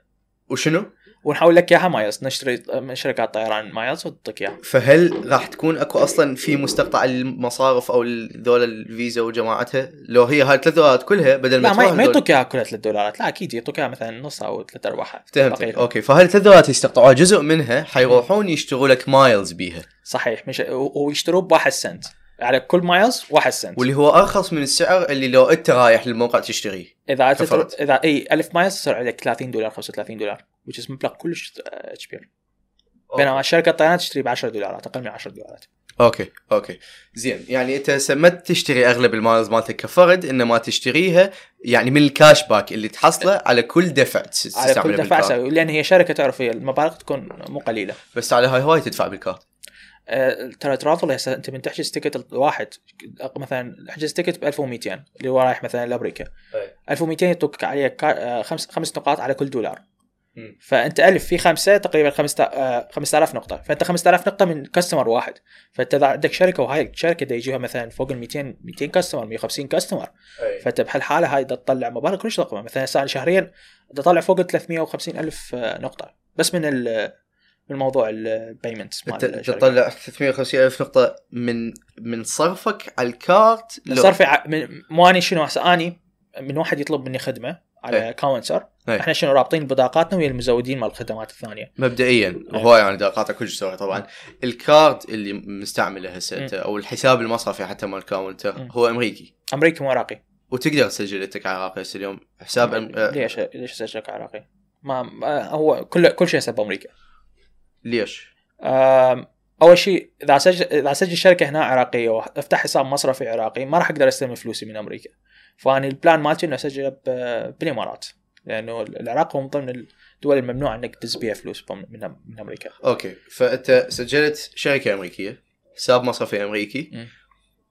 وشنو؟
ونحول لك إياها miles نشتري من شركات طيران miles وتعطيك إياها.
فهل راح تكون أكو أصلا في مستقطع المصارف أو ذول الفيزا وجماعتها؟ لو هي هاي 3 دولارات كلها بدل
ما لا ما يعطوك اياها كلها 3 دولارات لا أكيد يعطوك اياها مثلا نص أو ثلاث أرباعها
فهمت okay فهاي 3 دولارات يستقطعوها جزء منها حيروحون يشتروا لك miles بيها؟
صحيح مش ويشتروا بواحد سنت. على كل miles 1 سنت.
واللي هو أرخص من السعر اللي لو أنت رايح للموقع تشتريه.
إذا تتر... اذا إي 1000 miles تصير عليك 30 دولار 35 دولار which is مبلغ كلش كبير. بينما شركة الطيران تشتري ب 10 دولارات أقل من 10 دولارات.
okay okay. زين يعني أنت ما تشتري أغلب ال miles مالتك كفرد انما تشتريها يعني من ال cash back اللي تحصله على كل دفع
على كل دفع لأن هي شركة تعرف هي المبالغ تكون مو قليلة.
بس على هاي هواي تدفع بال card
آه، ترى travel هسه انت من تحجز ticket واحد مثلا احجز ticket ب 1200 اللي هو رايح مثلا لأمريكا. 1200 يعطوك عليه آه، خمس خمس نقاط على كل دولار. فأنت ألف في خمسة تقريبا 5000 آه، نقطة. فأنت 5000 نقطة من customer واحد. فأنت إذا عندك شركة وهاي الشركة دا يجيها مثلا فوق ال 200 200 customer 150 customer فأنت بهالحالة هاي تطلع مبالغ كلش ضخمه مثلا شهريا تطلع فوق ال 350 ألف نقطة. بس من من موضوع ال payment
تطلع 350 ألف نقطة من من صرفك على ال card
صرفي ع... من مو اني شنو هسه أني من واحد يطلب مني خدمة على كاونتر إيه. إحنا شنو رابطين بطاقاتنا ويا المزودين مال الخدمات الثانية.
مبدئيا هواي يعني قاطع كل شيء طبعا. ال card اللي مستعمله هسه أو الحساب المصرفي حتى مال الكاونتر هو أمريكي.
أمريكي مو عراقي.
وتقدر تسجل انت عراقي هسه اليوم حساب أم...
ليش ليش اسجلك عراقي؟ ما هو كل كل شيء حساب أمريكا
ليش؟
أول شيء إذا أسجل إذا أسجل شركة هنا عراقية وأفتح حساب مصرفي عراقي ما راح أقدر أستلم فلوسي من أمريكا. فاني ال plan مالتي إنه اسجله بالإمارات. لأنه العراق هو من ضمن الدول الممنوع إنك تدز بيها فلوس من من أمريكا.
okay. فأنت سجلت شركة أمريكية حساب مصرفي أمريكي م.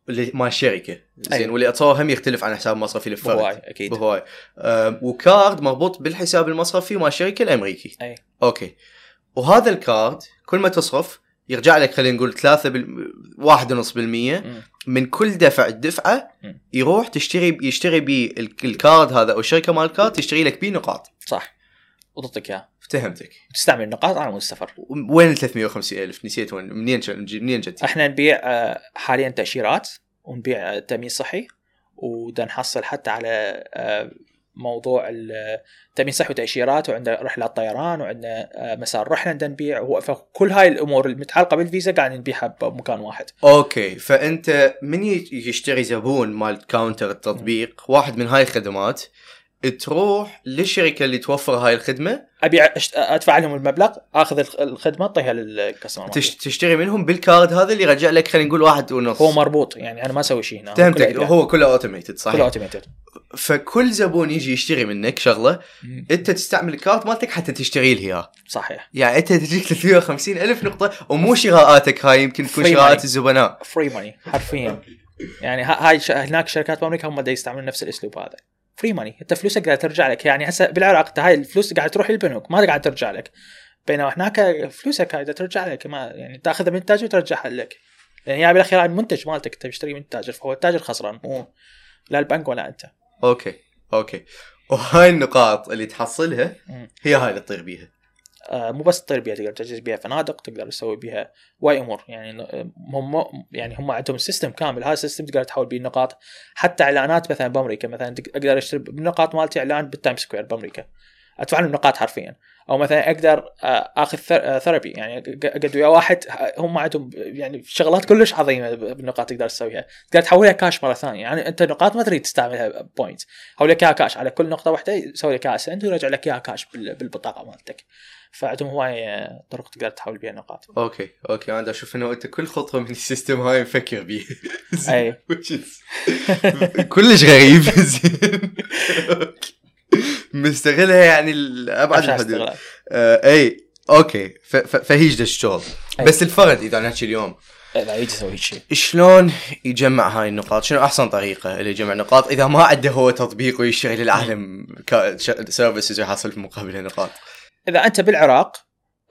اللي مال الشركة. زين أيوة. واللي اتصور هم يختلف عن حساب مصرفي للفرد.
بهواي أكيد.
بهواي. و card مربوط بالحساب المصرفي مال الشركة الأمريكي.
أي.
okay. وهذا ال card كل ما تصرف يرجع لك خلينا نقول 3 بال... 1.5% من كل دفع الدفعة يروح تشتري يشتري بيه ال card هذا أو الشركة مال ال card تشتري لك بيه نقاط.
صح. وتعطيك اياه
افتهمتك
تستعمل النقاط؟ على مود السفر
وين ال 350 ألف؟ نسيت وين منين منين جت؟
إحنا نبيع آه، حاليا تأشيرات ونبيع تامين صحي ودا نحصل حتى على آه، موضوع التامين صحي وتأشيرات وعندنا رحلات طيران وعندنا آه، مسار رحلة نبيع فكل هاي الأمور المتعلقة بالفيزا قاعد نبيعها بمكان واحد.
okay فأنت من يشتري زبون مال كاونتر التطبيق واحد من هاي الخدمات تروح للشركة اللي توفر هاي الخدمة؟
ابيع أدفع لهم المبلغ آخذ الخدمة اعطيها لل customer
تشتري منهم بال card هذا اللي يرجع لك خلينا نقول واحد ونص.
هو مربوط يعني أنا ما أسوي شيء هنا
فهمتك هو كله automated صحيح.
كله automated
فكل زبون يجي يشتري منك شغلة. انت تستعمل الكارت مالتك حتى تشتري له اياه.
صحيح.
يعني انت تجيك 350 ألف نقطة ومو شراءاتك هاي يمكن تكون شراءات الزبناء.
free money حرفيا. يعني هاي هناك شركات بأمريكا هم دا يستعملون نفس الأسلوب هذا. free money انت فلوسك قاعدة ترجع لك. يعني هسه بالعراق انت هاي الفلوس قاعدة تروح للبنوك ما قاعدة ترجع لك. بينما هناك فلوسك قاعدة ترجع لك. ما يعني تأخذها من التاجر وترجعها لك. لأن هي بالأخير المنتج مالتك انت تشتري من التاجر فهو التاجر خسران مو لا البنك ولا أنت.
okay okay. وهاي النقاط اللي تحصلها هي هاي اللي تطير بيها.
آه مو بس تطير بيها تقدر تجهز بيها فنادق تقدر تسوي بيها واي أمور. يعني هم يعني هم عندهم system كامل. هذا ال system تقدر تحول به النقاط حتى إعلانات مثلا بأمريكا مثلا أقدر أشتري بالنقاط مالتي إعلان بال Times Square بأمريكا. أدفع لهم نقاط حرفيا. أو مثلا أقدر آه، آخذ therapy آه، يعني اقعد ويا واحد هم عندهم يعني شغلات كلش عظيمة بالنقاط تقدر تسويها. تقدر تحولها كاش مرة ثانية. يعني أنت نقاط ما تريد تستعملها Point حول لك اياها كاش. على كل نقطة واحدة يسوي لك اياها سنت ويرجع لك إياها كاش بالبطاقة مالتك. فعندهم هواي طرق تقدر تحول بها نقاط
okay okay. أنا أشوف إنه أنت كل خطوة من ال system هاي مفكر بيه
أي.
كلش غريب. زين. مستغلها يعني لابعد الحدود آه اي okay. فهيج الشغل بس الفرد إذا نحكي اليوم.
لا يجي يسوي شيء
شلون يجمع هاي النقاط؟ شنو أحسن طريقة اللي يجمع نقاط؟ إذا ما عنده هو تطبيق ويشتغل للعالم services ويحصل مقابلها نقاط؟
إذا أنت بالعراق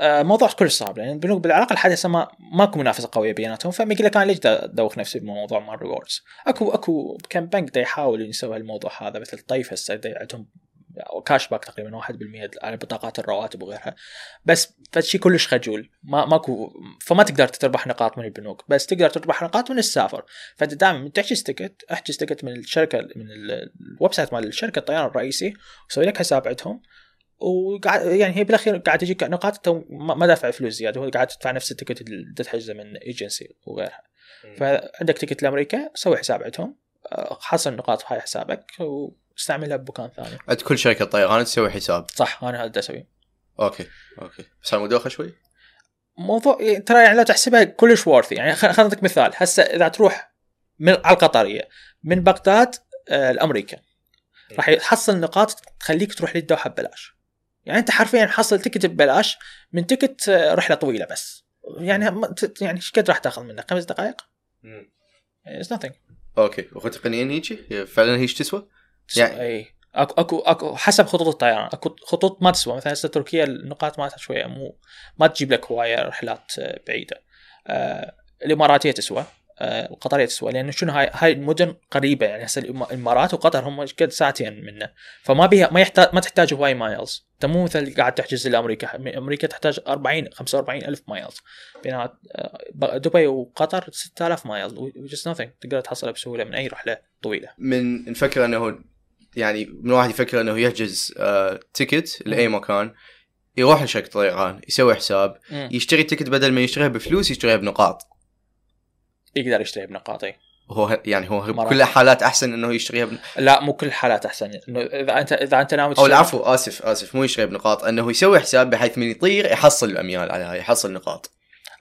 آه، موضوع كلش صعب. لأن البنوك بالعراق لحد هسه ما ماكو منافسة قوية بيناتهم. فما لك أنا ليش ادوخ نفسي بموضوع مال rewards اكو أكو كم بنك دا يحاول يسوي الموضوع هذا مثل طيف هسه عندهم cash back تقريبا 1% على بطاقات الرواتب وغيرها. بس فشي كلش خجول. ما ماكو فما تقدر تربح نقاط من البنوك. بس تقدر تربح نقاط من السفر. فأنت دائما من تحجز ticket احجز ticket من الشركة من ال website مال الشركة الطيران الرئيسي وسوي لك حساب عندهم. وقاعد يعني هي بالأخير قاعد تجيك نقاط انت ما دافع فلوس زيادة. هو قاعد تدفع نفس ال ticket اللي تحجزه من ايجنسي وغيرها. فعندك ticket لأمريكا سوي حساب عندهم. حصل نقاط في حسابك واستعملها بمكان ثاني.
عند كل شركة طيران تسوي حساب.
صح أنا هذا أسوي.
أوكي أوكي. بس مدوخه شوي؟
موضوع ترى يعني لا تحسبها كلش worthy يعني خلينا نعطيك مثال. هسه إذا تروح من على القطرية من بغداد آه لأمريكا راح يحصل نقاط تخليك تروح للدوحة ببلاش. يعني أنت حرفيا حصل ticket ببلاش من ticket آه، رحلة طويلة بس. يعني يعني إيش قد راح تأخذ منك. خمس دقائق؟ it's nothing.
okay. وتقنيا هيجي؟ فعلا هيج تسوى؟
يعني إي. اكو اكو أكو حسب خطوط الطيران. أكو خطوط ما تسوى. مثلا هسه تركيا النقاط مالتها شوية مو ما تجيب لك هواية رحلات آه، بعيدة. آه الإماراتية تسوى آه، القطرية تسوى لأنه شنو هاي هاي المدن قريبة. يعني هسه الإمارات وقطر هم قد ساعتين منه. فما بيها ما يحتاج ما تحتاج هواي miles. أنت مو مثل قاعد تحجز لأمريكا. أمريكا تحتاج 40 45 ألف miles. بينما آه، دبي وقطر 6000 miles. و just nothing. تقدر تحصلها بسهولة من أي رحلة طويلة.
من نفكر أنه يعني من واحد يفكر إنه يحجز آه ticket لأي مكان يروح لشركه طيران يسوي حساب يشتري ticket بدل ما يشتريها بفلوس يشتريها بنقاط.
يقدر يشتريها بنقاط
هو يعني هو بكل الحالات أحسن إنه يشتريها بن...
لا مو كل الحالات أحسن. إنه إذا أنت إذا أنت ناوي
أو العفو آسف آسف مو يشتري بنقاط إنه يسوي حساب بحيث من يطير يحصل الأميال على هاي يحصل نقاط.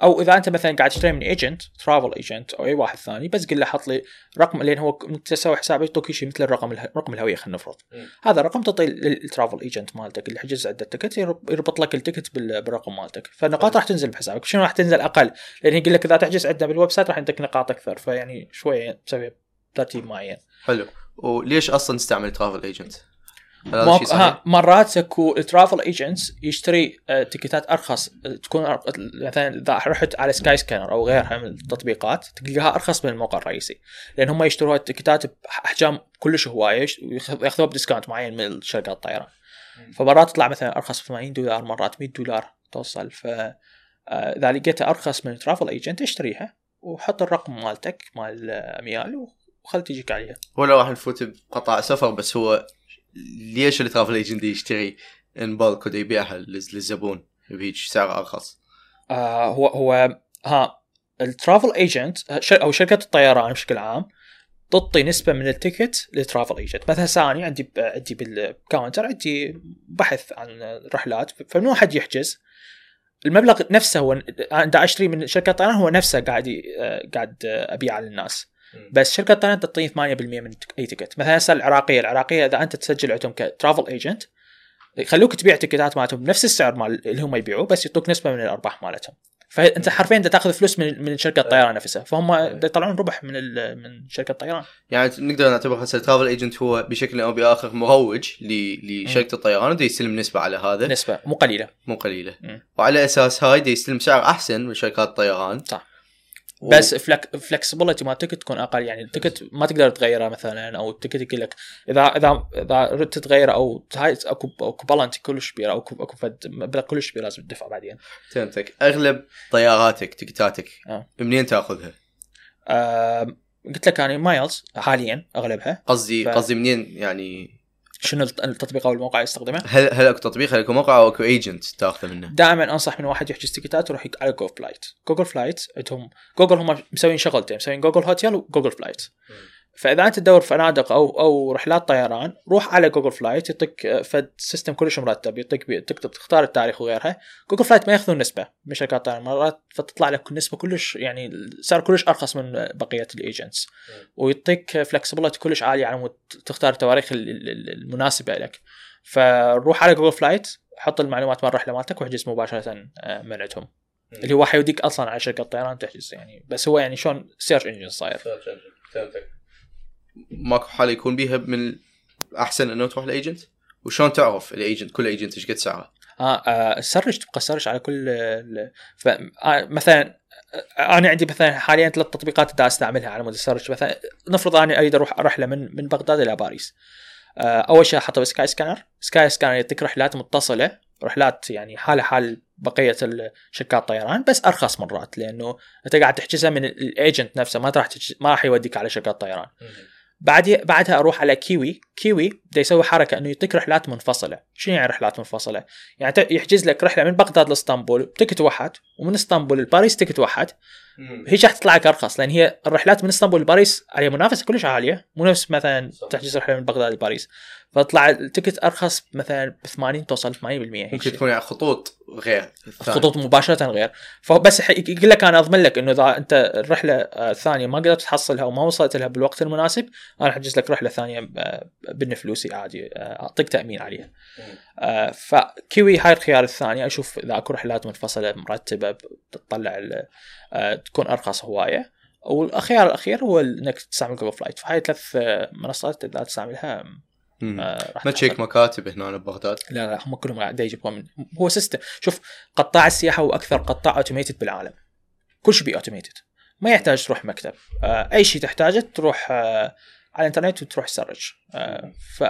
أو إذا أنت مثلا قاعد تشتري من agent travel agent أو أي واحد ثاني بس قل له حط لي رقم لأن هو تسوي حساب يعطوك شيء مثل الرقم رقم الهوية خلينا نفرض. هذا الرقم تعطيه لل travel agent مالتك اللي حجز عنده ticket يربط لك ال ticket بالرقم مالتك. فالنقاط راح تنزل بحسابك شنو راح تنزل؟ أقل. لأن يقول لك إذا تحجز عندنا بال website راح يعطيك نقاط أكثر فيعني شوية تسوي ترتيب معين.
حلو. وليش أصلا تستعمل travel agent؟
ها مرات اكو ال travel agents يشتري آه، ticketات أرخص تكون مثلا إذا رحت على Skyscanner أو غيرها من التطبيقات تلقاها أرخص من الموقع الرئيسي لأن هم يشتروها ال ticketات بأحجام كلش هواية ويأخذوها ب discount معين من شركات الطيران فمرات تطلع مثلا أرخص 80 دولار مرات 100 دولار توصل. ف آه، إذا لقيتها أرخص من travel agent اشتريها وحط الرقم مالتك مال اميال وخل تجيك عليها.
ولا راح نفوت بقطع سفر بس هو ليش ال travel agent يشتري ان بالك يبيعها للزبون بهيج سعر أرخص؟
آه هو هو ها ال travel agent أو شركة الطيران بشكل عام تعطي نسبة من ال ticket لل travel agent، مثلا ثاني عندي عندي بال counter عندي بحث عن رحلات فمن واحد يحجز المبلغ نفسه هو أنا أشتري من شركة الطيران هو نفسه قاعد قاعد أبيعه للناس. بس شركة الطيران تعطيني 8% من أي ticket. مثلا هسه العراقية العراقية إذا أنت تسجل عندهم ك travel agent يخلوك تبيع ticketات مالتهم بنفس السعر مال اللي هم يبيعوه بس يعطوك نسبة من الأرباح مالتهم. فأنت حرفيا انت تأخذ فلوس من من شركة الطيران نفسها فهم يطلعون ربح من من شركة الطيران.
يعني نقدر نعتبر هسه ال travel agent هو بشكل أو بآخر مروج لشركه الطيران ودي يستلم نسبة على هذا.
نسبة مو قليلة.
مو قليلة. وعلى أساس هاي دي يستلم سعر أحسن من شركات الطيران.
صح. بس flex flexibility مال ال ticket تكون أقل يعني ال ticket ما تقدر تغيره مثلا أو ال ticket يقول لك اذا اذا إذا ردت تغيره أو هاي اكو أكو بالانتي كلش كبيره أو اكو فد مبلغ كلش كبير لازم تدفع بعدين
فهمتك أغلب طياراتك تكتاتك آه. منين تأخذها؟
آه قلت لك أنا miles حاليا أغلبها
قصدي ف... قصدي منين يعني
شنو التطبيق أو الموقع يستخدمه؟
هل هل أكو تطبيق هل أكو موقع أو أكو agent تاخذه منه؟
دائما أنصح من واحد يحجز تيكتات يروح على Google Flight، Google Flight عندهم جوجل هم مسوين شغلتين مسوين Google Hotel و Google Flight. فإذا أنت تدور فنادق أو أو رحلات طيران روح على Google Flight يعطيك آه، فد system كلش مرتب يعطيك تكتب تختار التاريخ وغيرها. Google Flight ما يأخذون نسبة من شركات الطيران مرات فتطلع لك نسبة كلش يعني سعر كلش أرخص من بقية ال agents ويعطيك flexibility كلش عالية على مود تختار التواريخ المناسبة لك. فروح على Google Flight حط المعلومات مال الرحلة مالتك واحجز مباشرة آه، من عندهم. اللي هو حيوديك أصلا على شركة الطيران تحجز يعني. بس هو يعني شلون search engine صاير. فهمتك.
ماكو حاله يكون بيها من أحسن إنه تروح ل agent؟ وشلون تعرف ال agent كل agent إيش قد سعره؟
آه, آه search تبقى search على كل ف... آه مثلا آه، أنا عندي مثلا حاليا ثلاث تطبيقات دا أستعملها على مود ال search مثلا نفرض اني أريد أروح رحله من من بغداد إلى باريس. آه أول شيء أحطه ب Skyscanner. Skyscanner يعطيك رحلات متصلة. رحلات يعني حاله حال بقية شركات الطيران بس أرخص مرات لأنه أنت قاعد تحجزها من ال agent نفسه. ما راح ما راح يوديك على شركات طيران. بعد بعدها أروح على Kiwi. Kiwi بده يسوي حركة إنه يعطيك رحلات منفصلة. شنو يعني رحلات منفصلة؟ يعني يحجز لك رحلة من بغداد لإسطنبول بتكت واحد ومن إسطنبول لباريس تكت واحد. هي راح تطلع لك ارخص لأن هي الرحلات من إسطنبول لباريس عليها منافسة كلش عالية مو نفس مثلا تحجز رحلة من بغداد لباريس. فطلع التكت أرخص مثلا ب 80 توصل 80%
ممكن تكون يعني خطوط غير
خطوط مباشرة غير. فبس يقول لك أنا أضمن لك إنه إذا أنت الرحلة الثانية ما قدرت تحصلها وما وصلت لها بالوقت المناسب أنا أحجز لك رحلة ثانية بالفلوسي عادي أعطيك تأمين عليها. آه، ف Kiwi هاي الخيار الثاني أشوف إذا أكو رحلات منفصلة مرتبة تطلع تكون أرخص هواية. والخيار الأخير هو إنك تستعمل Google Flight فهاي ثلاث منصات تقدر تستعملها
آه ما تشيك مكاتب هنا ببغداد.
لا لا هم كلهم قاعد يجيبوها من هو سيستم شوف قطاع السياحة هو أكثر قطاع automated بالعالم. كل شيء بي automated ما يحتاج تروح مكتب. آه، أي شيء تحتاجه تروح آه، على الإنترنت وتروح تسرج. ف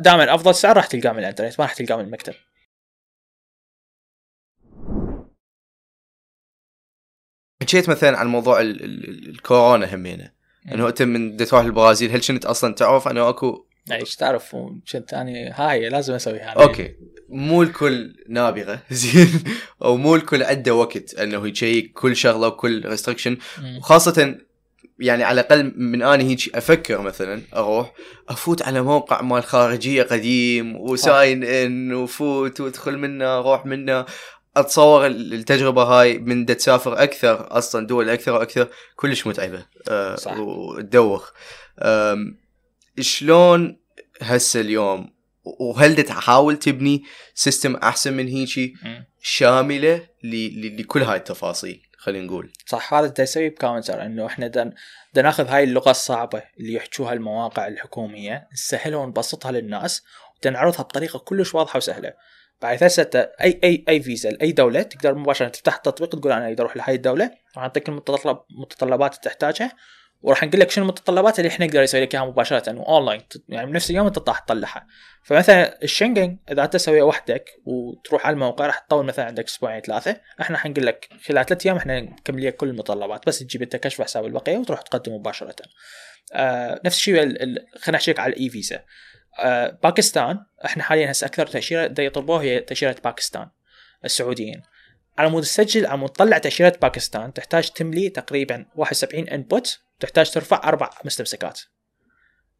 دائما أفضل سعر راح تلقاه من الإنترنت ما راح تلقاه من المكتب.
حكيت مثلا عن موضوع ال ال الكورونا همينه إنه أنت من تروح البرازيل هل كنت أصلا تعرف؟ انه اكو
إيش تعرف؟ كنت اني هاي لازم أسويها.
أوكي. مو الكل نابغة. زين. أو مو الكل عنده وقت إنه يشيك كل شغلة وكل restriction وخاصة يعني على الأقل من اني هيك أفكر مثلا أروح أفوت على موقع مال خارجية قديم و sign in وفوت وادخل منه أروح منه. أتصور التجربة هاي من تسافر أكثر أصلا دول أكثر وأكثر كلش متعبة أه صح. وتدوخ. شلون هسه اليوم؟ وهل تحاول تبني system أحسن من هيجي؟ شاملة لكل هاي التفاصيل خلينا نقول.
صح هذا اللي يسوي ب Counter إنه إحنا دن, دن ناخذ هاي اللغة الصعبة اللي يحكوها المواقع الحكومية نسهلها ونبسطها للناس ونعرضها بطريقة كلش واضحة وسهلة. بعد هسه اي اي أي فيزا لأي دولة تقدر مباشرة تفتح التطبيق تقول أنا اريد أروح لهي الدولة راح نعطيك المتطلبات اللي تحتاجها وراح نقول لك شنو المتطلبات اللي إحنا نقدر نسوي لك إياها مباشرة اونلاين يعني بنفس اليوم أنت راح تطلعها. فمثلا الشنجن إذا أنت تسويها وحدك وتروح على الموقع راح تطول مثلا عندك أسبوعين ثلاثة إحنا حنقول لك خلال ثلاث أيام إحنا نكمل لك كل المتطلبات بس تجيب أنت كشف حساب البقية وتروح تقدم مباشرة. آه نفس الشيء خلينا نحكي على ال e-visa. باكستان إحنا حاليا هسه أكثر تأشيرة دا يطلبوها هي تأشيرة باكستان السعوديين. على مود تسجل على مود تطلع تأشيرة باكستان تحتاج تملي تقريبا 71 input تحتاج ترفع أربع مستمسكات.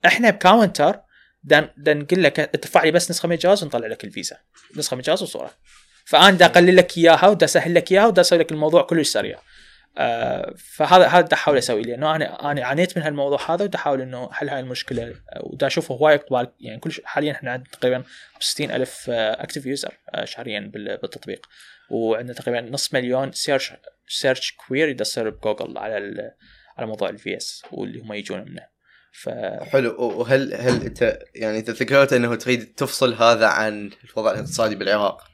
إحنا ب Counter دان نقول لك ادفع لي بس نسخة من الجواز ونطلع لك الفيزا. نسخة من الجواز وصورة. فأنا دا أقلل لك إياها ودا أسهل لك إياها ودا أسوي لك الموضوع كلش سريع. آه فهذا هذا احاول أسوي لأنه أنا أنا عانيت من هالموضوع هذا ودا احاول إنه حل هاي المشكلة. ودا أشوفه هواي اقبال يعني كل حاليا إحنا عندنا تقريبا 60 ألف active user آه شهريا بالتطبيق. وعندنا تقريبا نص مليون search search query يصير بجوجل على على موضوع الفي اس واللي هم يجون منه. ف
حلو. وهل هل انت يعني انت ذكرت إنه تريد تفصل هذا عن الوضع الاقتصادي بالعراق؟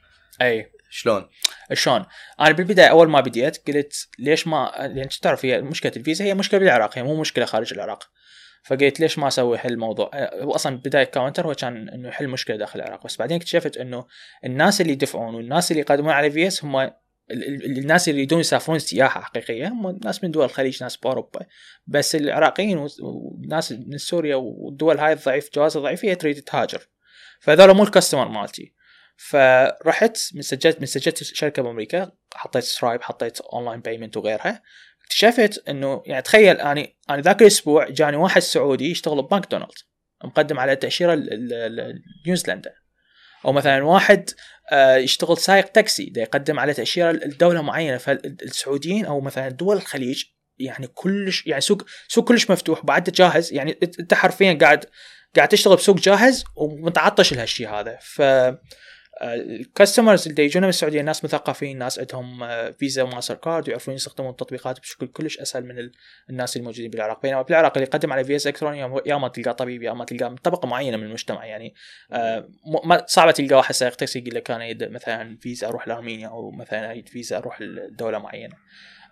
اي
شلون؟
شلون؟ أنا بالبداية أول ما بديت قلت ليش ما لأن تعرف هي مشكلة الفيزا هي مشكلة بالعراق هي مو مشكلة خارج العراق. فقلت ليش ما أسوي حل الموضوع هو أصلا بداية Counter هو كان إنه يحل مشكلة داخل العراق بس بعدين اكتشفت إنه الناس اللي يدفعون والناس اللي يقدمون على في اس هم الناس اللي يريدون يسافرون سياحة حقيقية هم ناس من دول الخليج ناس باوروبا بس العراقيين وناس من سوريا والدول هاي الضعيف جوازها ضعيف هي تريد تهاجر. فهذول مو ال customer مالتي. فرحت من سجلت من سجلت شركة بأمريكا حطيت Stripe حطيت online payment وغيرها. اكتشفت إنه يعني تخيل اني أنا ذاك الأسبوع جاني واحد سعودي يشتغل بماكدونالد مقدم على تأشيرة نيوزيلندا أو مثلا واحد آه، يشتغل سايق تاكسي ده يقدم على تأشيرة لدولة معينة. فالسعوديين أو مثلا دول الخليج يعني كلش يعني سوق سوق كلش مفتوح وبعد جاهز. يعني انت حرفيا قاعد قاعد تشتغل بسوق جاهز ومتعطش لهالشيء هذا. ف الكاستمرز اللي يجونا من السعودية ناس مثقفين ناس عندهم فيزا وماستر كارد ويعرفون يستخدمون التطبيقات بشكل كلش أسهل من الناس الموجودين بالعراق. بينما بالعراق اللي يقدم على فيزا الكترونيه يا ما تلقى طبيب يا ما تلقى من طبقة معينة من المجتمع يعني آه، صعبه تلقى واحد سائق تاكسي يقول لك أنا مثلا فيزا أروح لأرمينيا أو مثلا أريد فيزا أروح لدولة معينة.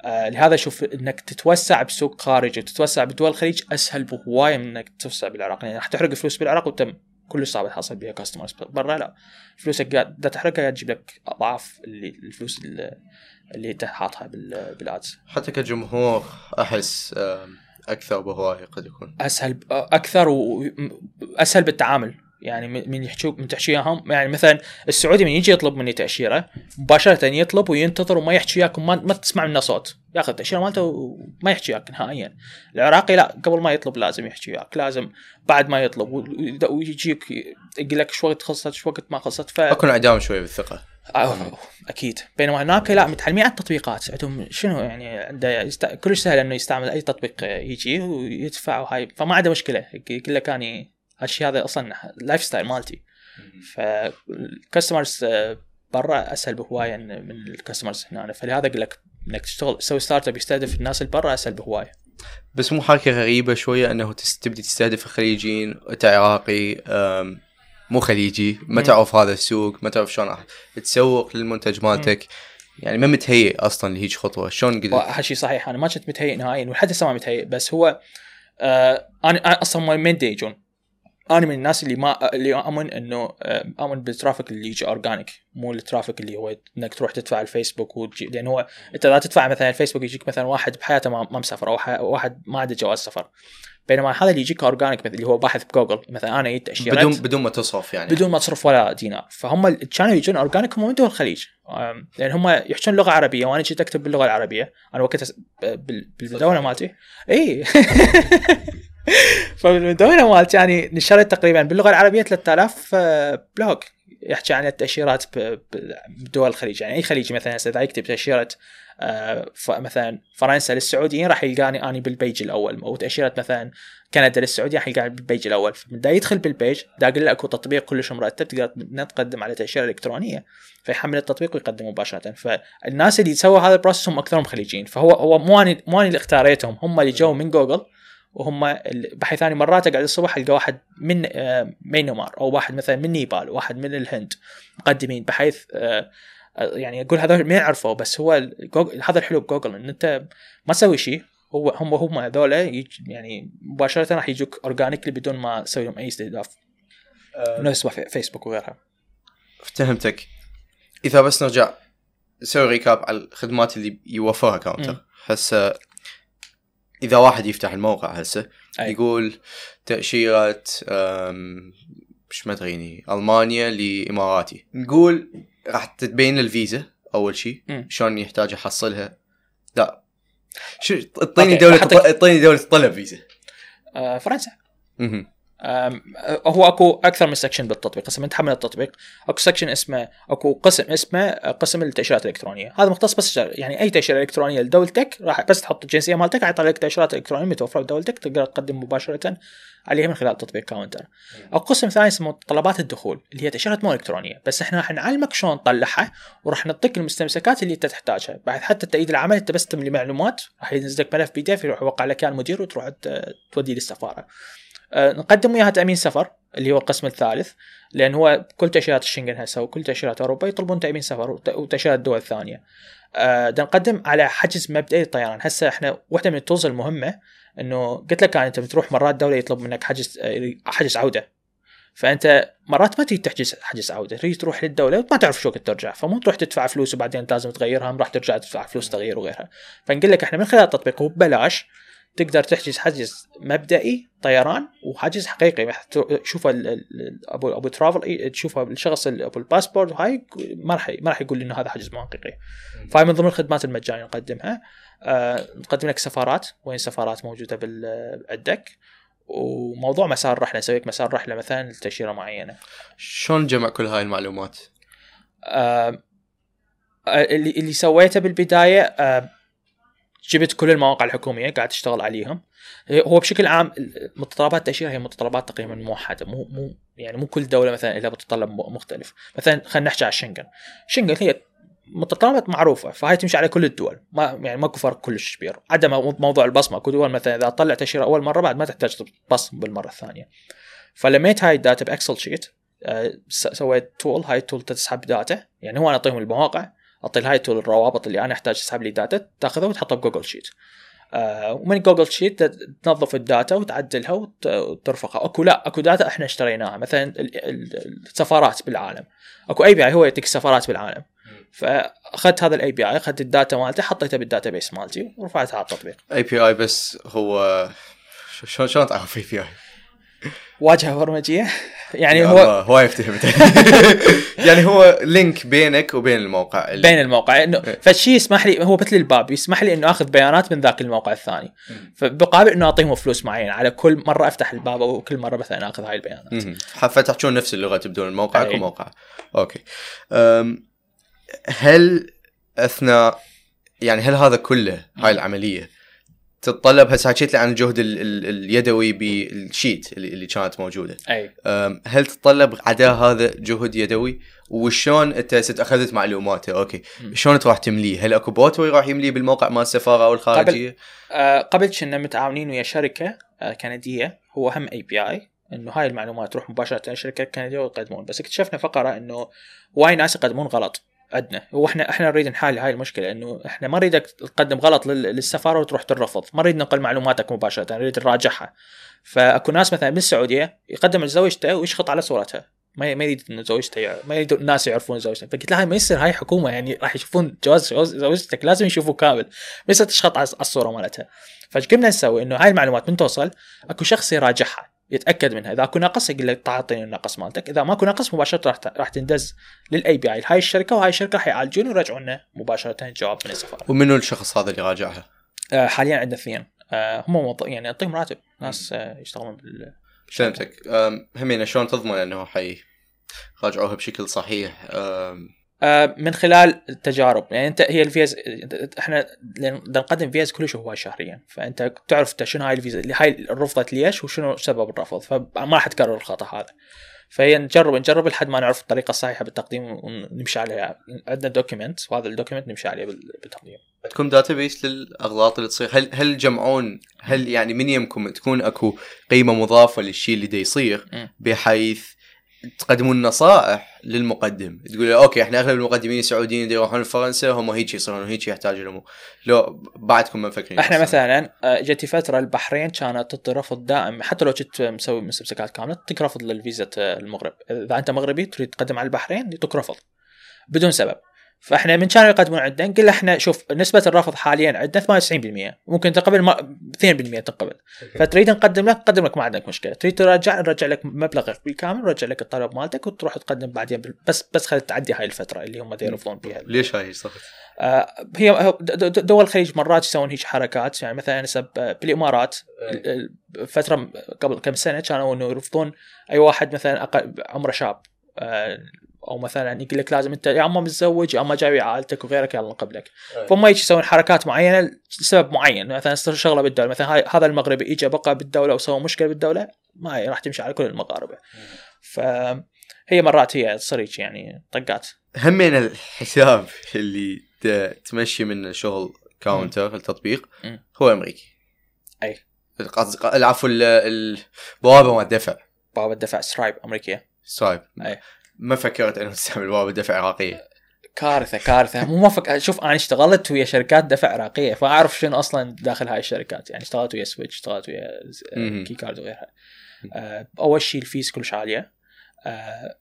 آه لهذا أشوف إنك تتوسع بسوق خارجي وتتوسع بدول الخليج أسهل بهواية من إنك تتوسع بالعراق. يعني راح تحرق فلوس بالعراق وتم. كلش صعب تحصل بها كاستمرز برا لا. فلوسك قاعد تحرقها تجيب لك أضعاف اللي الفلوس اللي أنت حاطها بالادز
حتى كجمهور أحس أكثر بهواية قد يكون.
أسهل أكثر واسهل بالتعامل. يعني من يحكوا من تحكي اياهم يعني مثلا السعودي من يجي يطلب مني تأشيرة مباشرة يطلب وينتظر وما يحكي وياك ما, ما تسمع منه صوت. ياخذ التأشيرة مالته وما يحكي وياك نهائيا. العراقي لا قبل ما يطلب لازم يحكي وياك لازم بعد ما يطلب. ويجيك يقول لك شو وقت خلصت شو وقت ما خلصت ف
أكون انعدام شوي بالثقة.
أوه. أكيد. بينما هناك لا متعلمين على التطبيقات. عندهم شنو يعني عنده يست... كلش سهل إنه يستعمل أي تطبيق يجي ويدفع وهاي فما عنده مشكلة. يقول لك اني هالشيء هذا أصلا lifestyle مالتي فال customers آه، برا أسهل بهواية من ال customers هنا. فلهذا أقول لك إنك تشتغل تسوي startup يستهدف الناس اللي برا أسهل بهواية.
بس مو حركة غريبة شوية إنه تبدي تستهدف الخليجيين انت عراقي مو خليجي ما تعرف هذا السوق ما تعرف شلون تسوق للمنتج مالتك. يعني ما متهيئ أصلا لهيج خطوة. شلون قدرت
هالشيء صحيح. أنا ما كنت متهيئ نهائيا ولحد هسه ما متهيئ بس هو آه أنا أصلا دي يجون أنا من الناس اللي ما اللي اؤمن إنه اؤمن بال traffic اللي يجي organic مو ال traffic اللي هو إنك تروح تدفع الفيسبوك وتجي لأن هو أنت اذا تدفع مثلا الفيسبوك يجيك مثلا واحد بحياته ما, مسافر أو واحد ما عنده جواز سفر. بينما هذا اللي يجيك organic مثل اللي هو باحث بجوجل مثلا أنا جيت
تاشيرات بدون بدون ما تصرف يعني.
بدون ما تصرف ولا دينار. فهم كانوا يجون organic هم من دول الخليج لأن هم يحجون لغة عربية وأنا جيت أكتب باللغة العربية. أنا وقتها بالدولة مالتي. اي فبالدوله مالتي يعني نشرت تقريبا باللغة العربية 3000 blog يحكي عن التأشيرات بدول الخليج. يعني أي خليجي مثلا إذا يكتب تأشيرة آه، مثلا فرنسا للسعوديين راح يلقاني أني بال page الأول. أو تأشيرة مثلا كندا للسعودية راح يلقاني بال page الأول. فبدا يدخل بال page دا أقول له اكو تطبيق كلش مرتب تقدر تقدم على تأشيرة إلكترونية. فيحمل التطبيق ويقدم مباشرة. فالناس اللي سووا هذا ال process هم أكثرهم خليجيين. فهو هو مو اني مو أني اللي اختاريتهم هم اللي جو من جوجل وهم بحيث أني مرات أقعد الصبح ألقى واحد من آه، مينمار أو واحد مثلا من نيبال واحد من الهند مقدمين بحيث آه، يعني أقول هذول ما يعرفوا بس هو هذا الحلو بجوجل إن أنت ما تسوي شيء هو هم هم هذول يعني مباشرة راح يجوك organically بدون ما تسوي لهم أي استهداف. أه نفس فيسبوك وغيرها.
افتهمتك. إذا بس نرجع نسوي recap على الخدمات اللي يوفرها كاونتر هسه إذا واحد يفتح الموقع هسه يقول تاشيره مش ما تغيني ألمانيا لإماراتي. نقول راح تبين الفيزا أول شيء شلون يحتاج يحصلها. لا. شو اعطيني دولة اعطيني دولة طلب فيزا.
آه فرنسا. هو اكو أكثر من section بالتطبيق هسه من تحمل التطبيق. اكو section اسمه اكو قسم اسمه قسم التأشيرات الإلكترونية. هذا مختص بس يعني أي تأشيرة إلكترونية لدولتك راح بس تحط الجنسيه مالتك يطلع لك تاشيرات الكترونيه متوفره بدولتك تقدر تقدم مباشرة عليها من خلال تطبيق كاونتر اكو قسم ثاني اسمه طلبات الدخول اللي هي تأشيرات مو إلكترونية. بس إحنا راح نعلمك شلون تطلعها وراح نعطيك المستمسكات اللي أنت تحتاجها. بعد حتى تأييد العمل أنت بس تملي معلومات راح ينزل لك ملف PDF يروح يوقع لك المدير وتروح توديه للسفارة. آه، نقدم وياها تأمين سفر اللي هو القسم الثالث لأن هو كل تأشيرات الشنغن هسه وكل تأشيرات أوروبا يطلبون تأمين سفر وتأشيرات الدول الثانية. أه نقدم على حجز مبدئي للطيران هسه إحنا واحدة من ال tools المهمة إنه قلت لك أنت بتروح مرات دولة يطلب منك حجز آه، حجز عودة. فأنت مرات ما تريد تحجز حجز عودة تريد تروح للدولة وما تعرف شو وقت ترجع فمو تروح تدفع فلوس وبعدين لازم تغيرها راح ترجع تدفع فلوس تغيير وغيرها. فنقول لك إحنا من خلال التطبيق وببلاش تقدر تحجز حجز مبدئي طيران وحجز حقيقي. تشوف ابو أبو travel تشوف الشخص أبو الباسبورت وهاي ما راح ما راح يقول إنه هذا حجز مو حقيقي. فهاي من ضمن الخدمات المجانية نقدمها. آه نقدم لك سفارات. وين سفارات موجودة عندك وموضوع مسار رحلة نسوي لك مسار رحلة مثلا لتأشيرة معينة.
شلون جمع كل هاي المعلومات؟
آه اللي اللي سويته بالبداية آه جبت كل المواقع الحكومية قاعد تشتغل عليهم. هو بشكل عام متطلبات التأشيرة هي متطلبات تقريبا موحده مو مو يعني مو كل دولة مثلا لها متطلب مختلف. مثلا خلينا نحكي على شنغن. شنغن هي متطلبات معروفة فهي تمشي على كل الدول. ما يعني ماكو فرق كلش كبير. عدا موضوع البصمة. اكو دول مثلا إذا طلع تأشيرة أول مرة بعد ما تحتاج تبصم بالمرة الثانية. فلميت هاي ال data ب Excel sheet آه، سويت tool هاي ال tool تسحب data يعني هو أنا أعطيهم المواقع. اعطي tool الروابط اللي أنا أحتاج أسحب لي data تأخذها وتحطها ب Google Sheet آه ومن Google Sheet تنظف ال data وتعدلها وترفقها. أكو لا أكو data إحنا اشتريناها. مثلا السفارات بالعالم. أكو API هو يعطيك السفارات بالعالم. فأخذت هذا ال API أخذت ال data مالته حطيتها بال database مالتي ورفعتها على التطبيق.
API بس هو شلون تعرف API؟
واجهه برمجيه يعني هو
هواي افتهمت يعني هو link بينك وبين الموقع
بين الموقع. إنه إيه. فالشيء يسمح لي هو مثل الباب يسمح لي إنه آخذ بيانات من ذاك الموقع الثاني. فبقابل إنه أعطيهم فلوس معينة. على كل مرة أفتح الباب أو كل مرة مثلا آخذ هاي البيانات.
فتحجون نفس اللغة تبدون الموقع أي. وموقع. أوكي. هل اثناء يعني هل هذا كله هاي العملية تتطلب هسه حكيت لي عن الجهد ال ال اليدوي بال sheet اللي, اللي كانت موجودة.
أي.
هل تتطلب عداء هذا جهد يدوي؟ وشلون أنت أخذت معلوماته؟ أوكي. شلون تروح تمليه؟ هل أكو bot راح يمليه بالموقع مال السفاره أو الخارجية؟
قبل آه قبل كنا متعاونين ويا شركة آه كندية. هو هم API إنه هاي المعلومات تروح مباشرة للشركه الكنديه ويقدمون. بس اكتشفنا فقرة إنه هواي ناس يقدمون غلط. عندنا وإحنا إحنا نريد نحل هاي المشكلة إنه إحنا ما نريدك تقدم غلط للسفارة وتروح ترفض. ما نريد ننقل معلوماتك مباشرة نريد نراجعها. فأكو ناس مثلا بالسعوديه يقدم لزوجته ويشخط على صورتها. ما ما يريد إنه زوجته ما يريد الناس يعرفون زوجته فقلت لها ما يصير هاي حكومة يعني راح يشوفون جواز زوجتك لازم يشوفوه كامل. ما يصير تشخط على الصورة مالتها. فايش قمنا نسوي؟ إنه هاي المعلومات من توصل أكو شخص يراجعها. يتأكد منها. إذا أكو ناقص يقول لك تعطيني النقص مالتك. إذا ماكو نقص مباشرة راح راح تندز لل API. هاي الشركة وهاي الشركة راح يعالجون ويرجعون لنا مباشرة جواب من السفاره
ومنو الشخص هذا اللي راجعها؟
آه حاليا عندنا اثنين. آه هم يعني يعطيهم راتب. ناس آه يشتغلون بال
فهمتك. همين شلون تضمن إنه حي راجعوها بشكل صحيح؟
من خلال التجارب. يعني أنت هي الفيزا إحنا نقدم فيز كلش هواي شهريا. فأنت تعرف شنو هاي الفيزا اللي هاي رفضت ليش وشنو سبب الرفض. فما راح تكرر الخطأ هذا. فهي نجرب نجرب لحد ما نعرف الطريقة الصحيحة بالتقديم ونمشي عليها. عندنا document وهذا ال document نمشي عليه بالتقديم.
عندكم database للأغلاط اللي تصير؟ هل هل تجمعون هل يعني من يمكم تكون أكو قيمة مضافة للشيء اللي دا يصير بحيث تقدمون نصائح للمقدم. تقول له okay إحنا أغلب المقدمين السعوديين يروحون لفرنسا هم هيك يصيرون هيك يحتاج لهم لو بعدكم مفكرين.
إحنا مثلا آه، جتي فترة البحرين كانت تعطي رفض دائم حتى لو كنت مسوي مستمسكات كامله تعطيك رفض للفيزا المغرب. إذا أنت مغربي تريد تقدم على البحرين يعطوك رفض بدون سبب. فاحنا من كانوا يقدمون عندنا نقول إحنا شوف نسبة الرفض حاليا عندنا 98% ممكن تقبل ما 2% تقبل فتريد نقدم لك نقدم لك ما عندك مشكلة. تريد ترجع نرجع لك مبلغك بالكامل نرجع لك الطلب مالتك وتروح تقدم بعدين بس بس خلي تعدي هاي الفترة اللي هم يرفضون فيها
ليش هاي صارت؟
آه هي دول الخليج مرات يسوون هيك حركات يعني مثلا نسب آه، بالإمارات فترة قبل كم سنة كانوا إنه يرفضون أي واحد مثلا أقل عمره شاب. آه أو مثلا يقول لك لازم أنت يا أما متزوج يا أما جاي عائلتك وغيرك يلا نقبلك فهم يجي يسوون حركات معينة لسبب معين. مثلا شغلة بالدولة مثلا هذا المغربي اجى بقى بالدولة وسوى مشكلة بالدولة ما راح تمشي على كل المغاربة. فهي مرات هي تصير يعني طقات.
همين الحساب اللي تمشي من شغل كاونتر التطبيق هو أمريكي.
أي.
العفو البوابه ما الدفع
بوابة الدفع سترايب أمريكية.
سترايب أي. ما فكرت إنه تستعمل بوابه دفع عراقية.
كارثة كارثة. مو ما فك... شوف أنا اشتغلت ويا شركات دفع عراقية فأعرف شنو أصلا داخل هاي الشركات. يعني اشتغلت ويا Switch اشتغلت ويا كي كارد وغيرها. آه، أول شيء ال fees كلش عالية. آه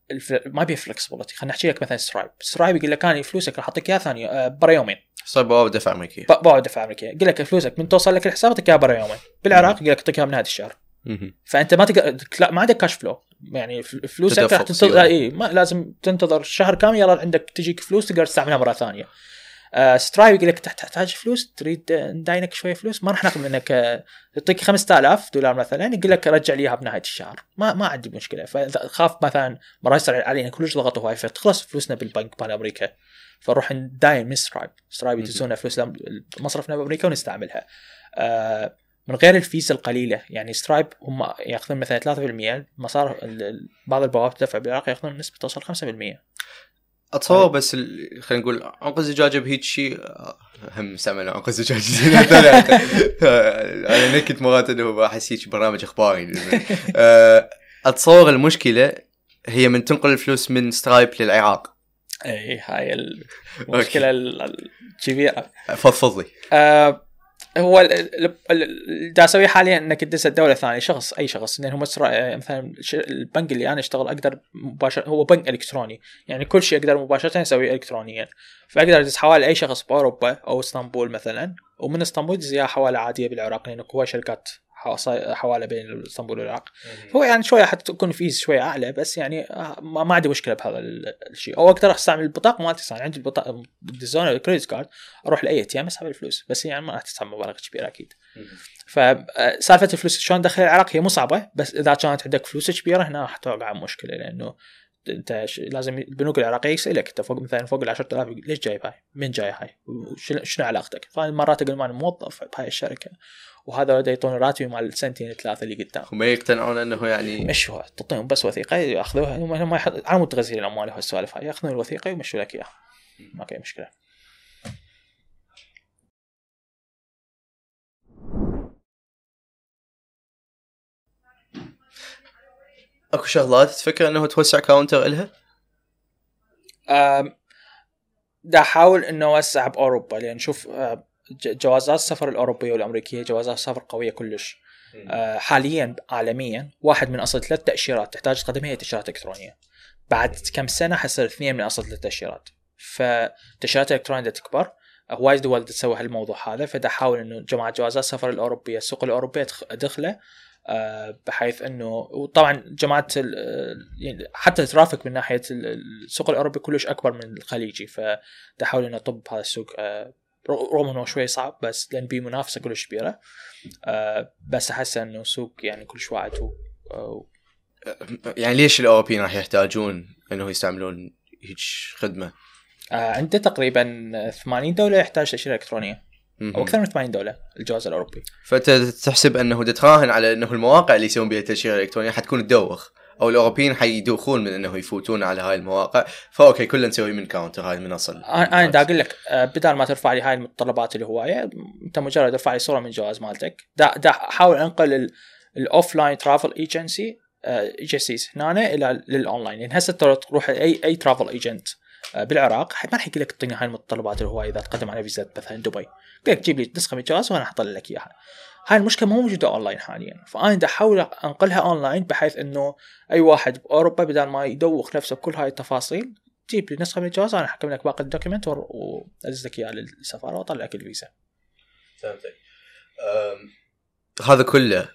ما بيه flexibility خلينا نحكي لك مثلا سترايب سترايب يقول لك أنا فلوسك راح أعطيك إياها ثانية آه برا يومين.
صار بوابه دفع أمريكية.
بوابه دفع أمريكية. يقول لك فلوسك من توصل لك الحساب اعطيك إياها برا يومين. بالعراق يقول لك أعطيك إياها من هذا الشهر. فأنت ما تقدر ما عندك cash flow يعني فلوسك راح تنتظر إي ما لازم تنتظر شهر كامل يلا عندك تجيك فلوس تقدر تستعملها مرة ثانية. آه سترايب يقول لك تحتاج فلوس؟ تريد نداينك شوية فلوس؟ ما راح ناخذ منك آه تعطيك 5000 دولار مثلا يقول لك رجع لي إياها بنهاية الشهر. ما ما عندي مشكلة. فاذا خاف مثلا مرة يصير علينا كلش ضغط هواي فتخلص فلوسنا بالبنك مال أمريكا. فنروح نداين من سترايب سترايب يدزونا فلوس مصرفنا بأمريكا ونستعملها. آه من غير الفيزا القليلة. يعني سترايب هم ياخذون مثلا 3% مصارف بعض البوابات تدفع بالعراق ياخذون نسبة توصل 5%
أتصور بس خلينا نقول أنقذ زجاجه بهيك شيء هم استعملنا أنقذ زجاجه أنا نكت مرات إنه أحس هيك برنامج إخباري. آه، أتصور المشكلة هي من تنقل الفلوس من سترايب للعراق.
اي هاي المشكلة الكبيره
فضفض لي
آه هو اللي اسويه حاليا إنك تدز الدولة الثانية شخص أي شخص. لأن هو مثلا البنك اللي أنا أشتغل أقدر مباشره هو بنك إلكتروني. يعني كل شيء أقدر مباشرة أسويه الكترونيا. فأقدر ادز حوالي أي شخص بأوروبا أو إسطنبول مثلا. ومن إسطنبول ادز حواله عادية بالعراق لأنه هو شركات حواله بين اسطنبول والعراق. هو يعني شوية حتكون fees شوية أعلى بس يعني آه، ما عندي مشكلة بهذا الشيء. أو أقدر أستعمل البطاقة مالتي عندي البطاقة design ال credit card أروح ل ATM أسحب الفلوس بس يعني ما راح تدفع مبالغ كبيرة أكيد. فسالفه الفلوس شلون دخل العراق؟ هي مو صعبة بس إذا كانت عندك فلوس كبيرة هنا راح توقع مشكلة لأنه انت لازم البنوك العراقية يسالك انت فوق مثلا فوق ال 10000 ليش جايب هاي؟ من جاي هاي؟ شنو علاقتك؟ فمرات أقول أنا موظف بهاي الشركة. وهذا بدا يعطون راتبي مال سنتين ثلاثة اللي قدام.
وما يقتنعون إنه يعني
مشوا تعطيهم بس وثيقة يأخذوها. هم يحط... على مود غسيل الأموال وهالسوالف هاي. يأخذون الوثيقة ويمشوا لك إياها. ما في مشكلة.
اكو شغلات تفكر انه توسع كاونتر إلها؟
دا احاول إنه أوسع بأوروبا لأن شوف جوازات السفر الأوروبية والأمريكية جوازات سفر قوية كلش. آه، حاليا عالميا واحد من أصل ثلاث تأشيرات تحتاج تقدمها هي تأشيرات إلكترونية. بعد كم سنة حصير اثنين من أصل ثلاث تأشيرات. فالتاشيرات الالكترونيه تكبر. هواي دول تسوي هالموضوع هذا فدا احاول إنه جماعة جوازات السفر الأوروبية السوق الأوروبية ادخله آه، بحيث إنه وطبعا جماعة يعني حتى ال traffic من ناحية السوق الأوروبي كلش أكبر من الخليجي فاحاول إنه اطب هذا السوق آه، رغم إنه شوي صعب بس لأن بيه منافسة كلش كبيرة آه، بس أحس إنه سوق يعني كلش واعد
يعني ليش الأوروبيين راح يحتاجون إنه يستعملون هيك خدمة؟
عنده تقريبا 80 دولة يحتاج تأشيرة إلكترونية أو أكثر من 80 دولة الجواز الأوروبي.
فانت تحسب انه تتراهن على إنه المواقع اللي يسوون بها التاشيره الالكترونيه حتكون تدوخ أو الأوروبيين حيدوخون من إنه يفوتون على هاي المواقع. ف okay كلنا نسوي من counter هاي المنصه
أنا دا أقول لك آه، بدل ما ترفع لي هاي المتطلبات الهواية أنت مجرد ارفع لي صورة من الجواز مالتك. دا, دا احاول أنقل ال offline travel agency agencies هنا إلى للاونلاين لأن هسه تروح اي أي travel agent آه، بالعراق ما راح يقول لك اعطيني هاي المتطلبات الهواية إذا تقدم على فيزا مثلا دبي. يقول لك جيب لي نسخة من الجواز وأنا أحط لك إياها هاي المشكلة مو موجودة أونلاين حاليا فأنا بدي أحاول أنقلها أونلاين بحيث إنه أي واحد بأوروبا بدل ما يدوخ نفسه بكل هاي التفاصيل جيب لي نسخة من الجواز أنا أحضر لك باقي ال document وادز لك اياه للسفارة وأطلع لك الفيزا.
فهمتك. هذا كله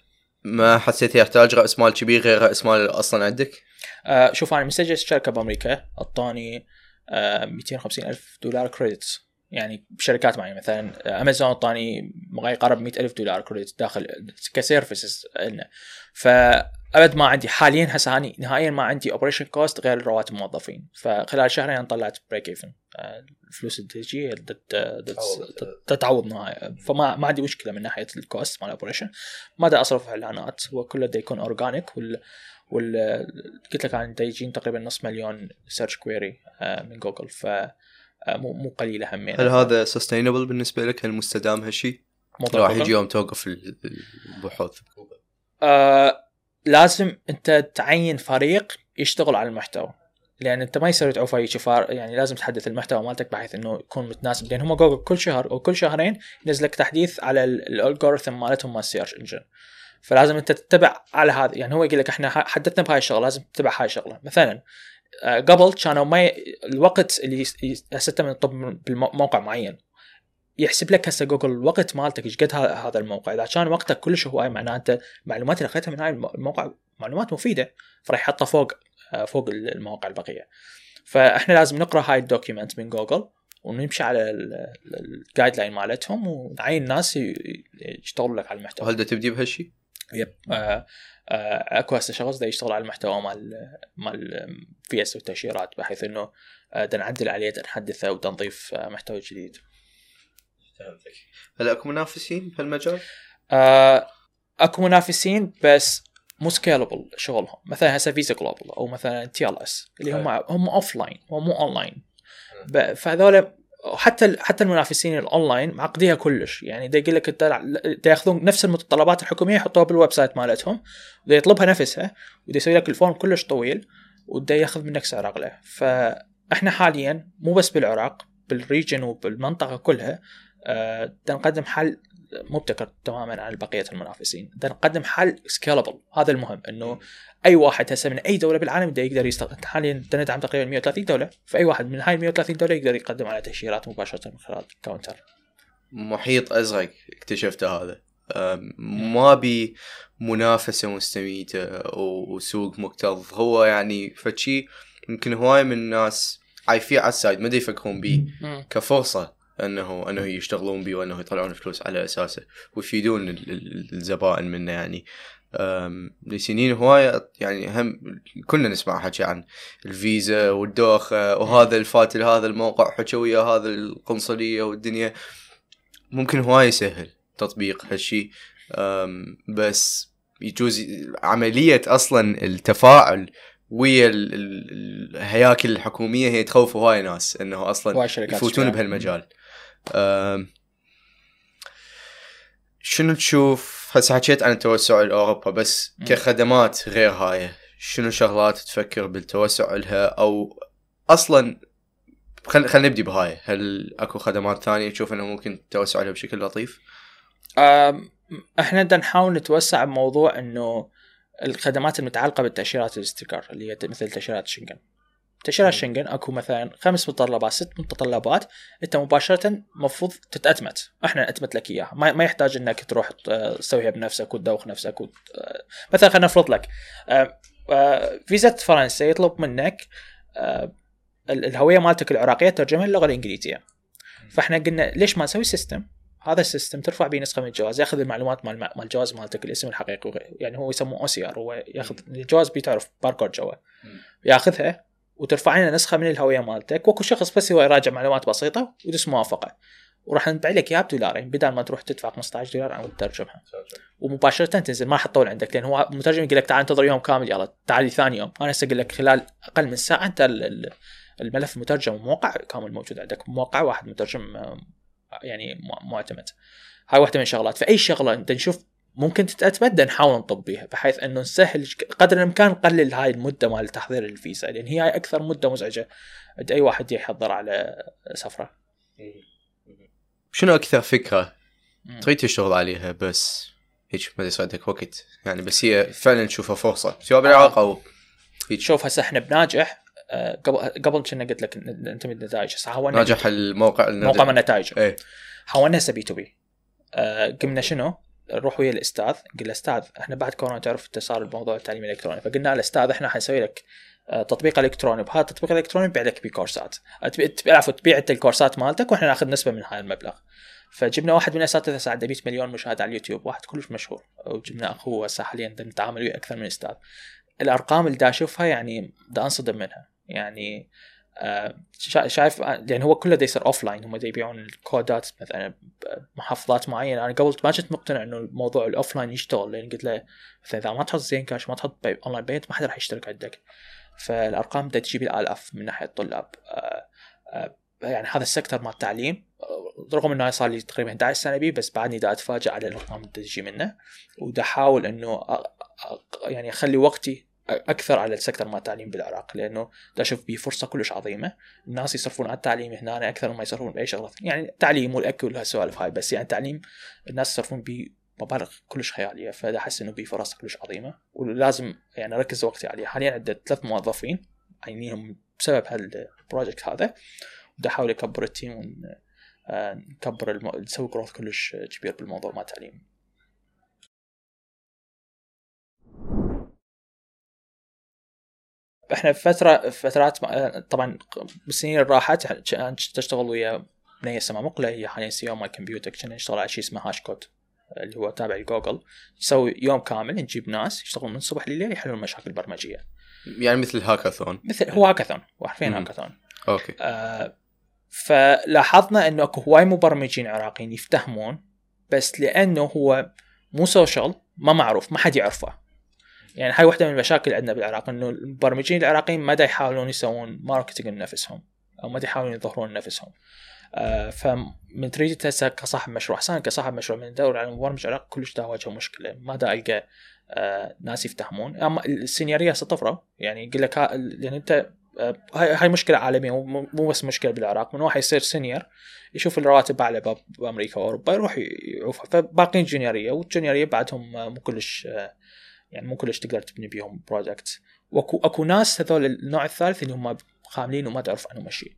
ما حسيت يحتاج رأس مال كبير غير رأس مال أصلا عندك؟
أه شوف أنا مسجل شركه بأمريكا اعطاني أه 250 ألف دولار credits يعني بشركات معينة مثلا امازون اعطاني ما يقارب 100 ألف دولار credit داخل ك services لنا. فأبد ما عندي حاليا هسه هاني نهائيا ما عندي operation cost غير رواتب الموظفين فخلال شهرين أنا طلعت break even الفلوس اللي تجي تتعوض نهاية فما ما عندي مشكلة من ناحية ال cost مال ال operation ما دا أصرف اعلانات هو كله دا يكون organic وال وال قلت لك أنا يجين تقريبا نص مليون search query آه، من جوجل ف آه، مو مو قليلة همين.
هل هذا sustainable بالنسبة لك؟ هل مستدام هالشيء؟ راح يجي يوم توقف البحوث
آه لازم انت تعين فريق يشتغل على المحتوى. لأن انت ما يصير تعوف اي شفار يعني لازم تحدث المحتوى مالتك بحيث إنه يكون متناسب. لأن هم جوجل كل شهر أو كل شهرين ينزل لك تحديث على ال algorithm مالتهم مال ال search engine فلازم انت تتبع على هذا. يعني هو يقول لك إحنا حددنا بهاي الشغلة لازم تتبع هاي الشغلة. مثلا قبل كانوا ما ي... الوقت اللي هسه من الطب بموقع معين. يحسب لك هسه جوجل الوقت مالتك إيش قد هذا الموقع. إذا كان وقتك كلش هواي معناته انت المعلومات اللي أخذتها من هاي الموقع معلومات مفيدة فراح يحطها فوق آه، فوق المواقع البقية. فإحنا لازم نقرأ هاي ال document من جوجل ونمشي على ال guideline مالتهم ونعين ناس يشتغلوا لك على المحتوى.
هل تبدي بهالشيء؟
يب آه آه، أكو هسه شخص دا يشتغل على المحتوى مال مال في اس والتاشيرات بحيث إنه دا آه، نعدل عليه دا نحدثه ودا نضيف آه، محتوى جديد.
هل أكو منافسين بهالمجال؟
آه أكو منافسين بس مو scalable شغلهم. مثلا هسه فيزا جلوبال أو مثلا تي ال اس اللي هم هم offline هم مو اون لاين فهذول وحتى حتى المنافسين الأونلاين معقديها كلش. يعني دا يقول لك أنت يأخذون نفس المتطلبات الحكومية يحطوها بال website مالتهم ودا يطلبها نفسها ودا يسوي لك ال form كلش طويل ودا يأخذ منك سعر اغلى فإحنا حاليا مو بس بالعراق بال region وبالمنطقة كلها آه نقدم حل مبتكر تماما عن بقية المنافسين. نقدم حل scalable هذا المهم إنه أي واحد هسه من أي دولة بالعالم يقدر يقدر يستخدم حاليا ندعم تقريبا 130 دولة فأي واحد من هاي 130 دولة يقدر يقدم على تاشيرات مباشرة من خلال كاونتر
محيط أزرق اكتشفته هذا. ما بي منافسة مستميتة وسوق مكتظ. هو يعني فشي يمكن هواي من الناس عايفين على ال side ما يفكرون بيه كفرصة. انه أنه يشتغلون بيه وأنه يطلعون فلوس على أساسه ويفيدون الزبائن منه يعني. لسنين هواية يعني هم كنا نسمع حكي عن الفيزا والدوخة وهذا الفات لهذا الموقع حكى ويا هذا القنصلية والدنيا. ممكن هواي يسهل تطبيق هالشي. بس يجوز عملية أصلا التفاعل ويا الهياكل الحكومية هي تخوف هواي ناس إنه أصلا يفوتون بهالمجال. شنو تشوف؟ هسه حكيت عن التوسع لأوروبا بس كخدمات غير هاي شنو شغلات تفكر بالتوسع لها؟ أو أصلا خل خلينا نبدي بهاي. هل أكو خدمات ثانية تشوف إنه ممكن توسع عليها بشكل لطيف؟
إحنا بدنا نحاول نتوسع بموضوع إنه الخدمات المتعلقة بالتأشيرات الاستيكر اللي هي مثل تأشيرات شنغن. تاشيرات شنغن أكو مثلا خمس متطلبات ست متطلبات أنت مباشره المفروض تتأتمت. إحنا نأتمت لك إياها. ما, ما يحتاج إنك تروح تسويها بنفسك وتدوخ نفسك وت... مثلا خلينا نفرض لك فيزا فرنسا يطلب منك الهوية مالتك العراقية ترجمها للغه الانجليزيه فإحنا قلنا ليش ما نسوي system هذا ال system ترفع به نسخة من الجواز يأخذ المعلومات مال مال الجواز مالتك الاسم الحقيقي يعني هو يسموه OCR هو يأخذ الجواز بتعرف باركود جوا. يأخذها وترفع لنا نسخة من الهوية مالتك. وأكو شخص بس هو يراجع معلومات بسيطة ويدوس موافقة. وراح نبيع لك إياها بدولارين بدل ما تروح تدفع 15 دولار عشان تترجمها ومباشرة تنزل ما راح تطول عندك لأن هو المترجم يقول لك تعال انتظر يوم كامل يلا تعال ثاني يوم. أنا هسه أقول لك خلال أقل من ساعة أنت الملف مترجم وموقع كامل موجود عندك. موقع واحد مترجم يعني معتمد هاي واحدة من الشغلات. فأي شغلة أنت نشوف ممكن تتأتمد نحاول نطب بيها بحيث إنه نسهل قدر الإمكان نقلل هاي المدة مال تحضير الفيزا لأن هي أكثر مدة مزعجة عند أي واحد يحضر على سفرة.
شنو أكثر فكرة تريد تشتغل عليها بس هيك ما يصيدك وقت؟ يعني بس هي فعلا تشوفها فرصة. سواء بالعراق أو
هيك؟ شوف هسه إحنا بناجح. آه، قبل قبل كنا قلت لك انت من النتائج. هسه
حاولنا ناجح الموقع
موقع من النتائج. إيه. حاولنا هسه B2B. قمنا شنو؟ نروح ويا الأستاذ قلنا أستاذ إحنا بعد كورونا تعرف صار الموضوع التعليم الإلكتروني فقلنا الاستاذ إحنا حنسوي لك آه، تطبيق إلكتروني بهذا التطبيق الإلكتروني نبيع لك بكورسات. عفوا تبيع أنت الكورسات مالتك وإحنا ناخذ نسبة من هذا المبلغ. فجبنا واحد من الاساتذه عنده 100 مليون مشاهده على اليوتيوب واحد كلش مشهور. وجبنا أخوه هسه حاليا نتعامل وياه أكثر من أستاذ. الأرقام اللي دا أشوفها يعني دا أنصدم منها. يعني شايف يعني هو كله يصير offline هم يبيعون الكودات مثلا بمحافظات معينة. أنا قبل ما كنت مقتنع إنه الموضوع ال offline يشتغل لأن قلت له مثلا إذا ما تحط زين كاش ما تحط online payment ما حدا راح يشترك عندك. فالأرقام بدها تجيب الآلاف من ناحية الطلاب. آه، آه، يعني هذا السكتر مال التعليم رغم إنه صار لي تقريبا 11 سنة بيه بس بعدني دا اتفاجئ على الأرقام اللي تجي منه. ودا احاول إنه يعني أخلي وقتي أكثر على السكتر مال التعليم بالعراق لأنه أشوف به فرصة كلش عظيمة الناس يصرفون على التعليم هنا أكثر مما يصرفون بأي شغلة يعني التعليم والأكل وهالسوالف هاي بس يعني التعليم الناس يصرفون به مبالغ كلش خيالية فدا أحس إنه به فرص كلش عظيمة ولازم يعني أركز وقتي عليها. حاليا عندي ثلاث موظفين عينيهم بسبب هال project هذا بدي أحاول أكبر ال team ونكبر الم... نسوي growth كلش كبير بالموضوع مال التعليم إحنا في فترة فترات طبعا بالسنين اللي راحت تشتغل ويا بنيه سما مقلة هي حاليا CEO مال كمبيوتر كنا نشتغل على شيء اسمه هاش كود اللي هو تابع لجوجل. نسوي يوم كامل نجيب ناس يشتغلون من الصبح لليل يحلون مشاكل برمجيه
يعني مثل هاكاثون.
مثل هو هاكاثون حرفيا hackathon. Okay. آه فلاحظنا إنه أكو هواي مبرمجين عراقيين يفتهمون بس لأنه هو مو social ما معروف ما حد يعرفه. يعني هاي واحدة من المشاكل عندنا بالعراق إنه المبرمجين العراقيين ما يحاولون يسوون marketing لنفسهم أو ما يحاولون يظهرون نفسهم آه فمن تريد هسه كصاحب مشروع حسان كصاحب مشروع من ندور على مبرمج عراقي كلش دا واجهه مشكلة ما دا ألقى آه ناس يفتهمون. أما السينيوريه هسه طفرة يعني يقول لك يعني أنت آه هاي هاي مشكلة عالمية مو بس مشكلة بالعراق من واحد يصير senior يشوف الرواتب أعلى بأمريكا وأوروبا يروح يعوفها. فباقين جونيوريه والجونيوريه بعدهم مو كلش آه يعني مو كلش تقدر تبني بيهم project واكو أكو ناس هذول النوع الثالث اللي هم خاملين وما تعرف عنهم شيء.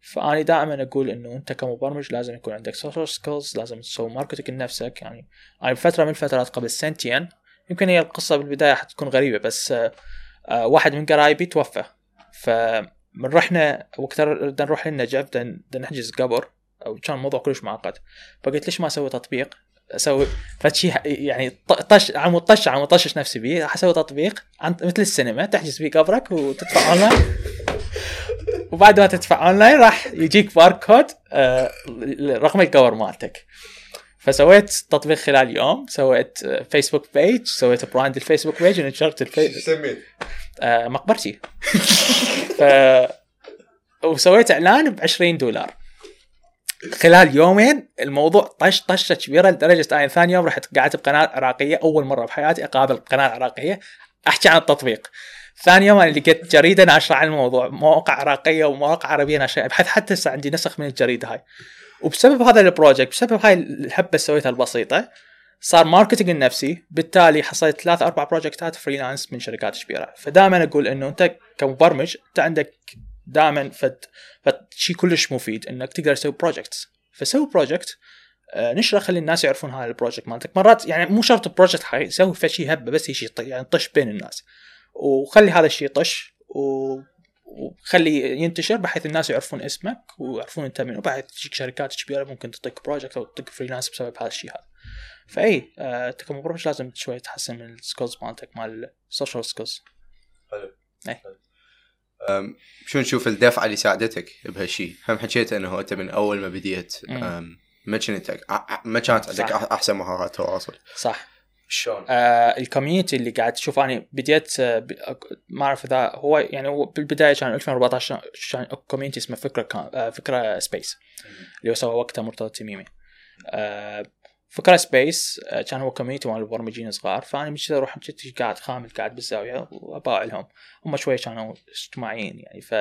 فاني دائما أقول إنه أنت كمبرمج لازم يكون عندك social skills لازم تسوي marketing لنفسك. يعني أنا بفترة من الفترات قبل سنتين يمكن هي القصة بالبداية حتكون غريبة بس آه، واحد من قرايبي توفى. فمن رحنا وقت بدنا نروح للنجف بدنا نحجز قبر وكان الموضوع كلش معقد. فقلت ليش ما أسوي تطبيق؟ أسوي فشي يعني طش عم طش عم طشش نفسي بيه راح أسوي تطبيق مثل السينما تحجز فيه قبرك وتدفع اونلاين وبعد ما تدفع اونلاين راح يجيك باركود آه رقم القبر مالتك. فسويت تطبيق خلال يوم سويت Facebook page سويت براند ال Facebook page ونشرت الفيسبوك سميت؟ آه مقبرتي. ف وسويت إعلان ب 20 دولار. خلال يومين الموضوع طش طشة كبيرة لدرجة أنا ثاني يوم رحت قعدت بقناه عراقية أول مرة بحياتي أقابل قناة عراقية أحكي عن التطبيق. ثاني يوم أنا لقيت جريدة ناشرة عن الموضوع مواقع عراقية ومواقع عربية ناشرة ابحث حتى هسه عندي نسخ من الجريدة هاي. وبسبب هذا ال project بسبب هاي الهبه اللي سويتها البسيطة صار marketing لنفسي. بالتالي حصلت ثلاث أربع projectات freelance من شركات كبيرة. فدائما أقول إنه أنت كمبرمج أنت عندك دائما فد شيء كلش مفيد إنك تقدر تسوي projects فسوي project آه، نشره خلي الناس يعرفون هذا ال project مالتك. مرات يعني مو شرط project حقيقي سوي في شيء هبة بس شيء يعني طش بين الناس. وخلي هذا الشيء طش و وخلي ينتشر بحيث الناس يعرفون اسمك ويعرفون أنت منو. بحيث تجيك شركات كبيرة ممكن تعطيك project أو تعطيك freelance بسبب هذا الشيء هذا. فأي آه كمبرمج لازم شوي تحسن من ال skills مالتك مال ال social skills
حلو. أي. شو نشوف الدفعة اللي ساعدتك بهالشيء هم حكيت إنه أنت من أول ما بديت ما كنت ما كانت عندك. أحسن مهارات تواصل.
صح. شلون؟ آه ال community اللي قاعد تشوف أنا بديت آه ما أعرف إذا هو يعني هو بالبداية كان 2014 كان community اسمه فكرة كان آه فكرة Space اللي هو سوى وقتها مرتضى التميمي آه فكرة Space آه كان هو community مال المبرمجين صغار فأنا مش أروح قاعد خامل قاعد بالزاوية واباوعلهم. هم شوي كانوا اجتماعيين يعني ف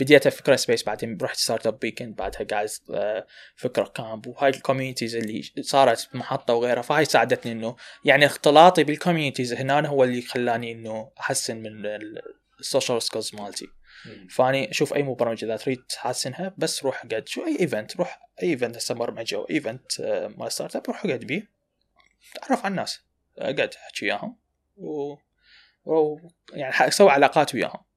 بديت فكره Space بعدين رحت Startup Weekend بعدها قاعد آه، فكرة Camp وهاي ال communities اللي صارت محطة وغيرها فهاي ساعدتني إنه يعني اختلاطي بال communities هنا هو اللي خلاني إنه أحسن من ال social skills مالتي. فاني أشوف أي مبرمج إذا تريد تحسنها بس روح قد شو أي event روح أي event هسه برمجه أو event آه، مال startup روح اقعد بيه. تعرف على الناس. اقعد أحكي وياهم. و... و... يعني سوي علاقات وياهم.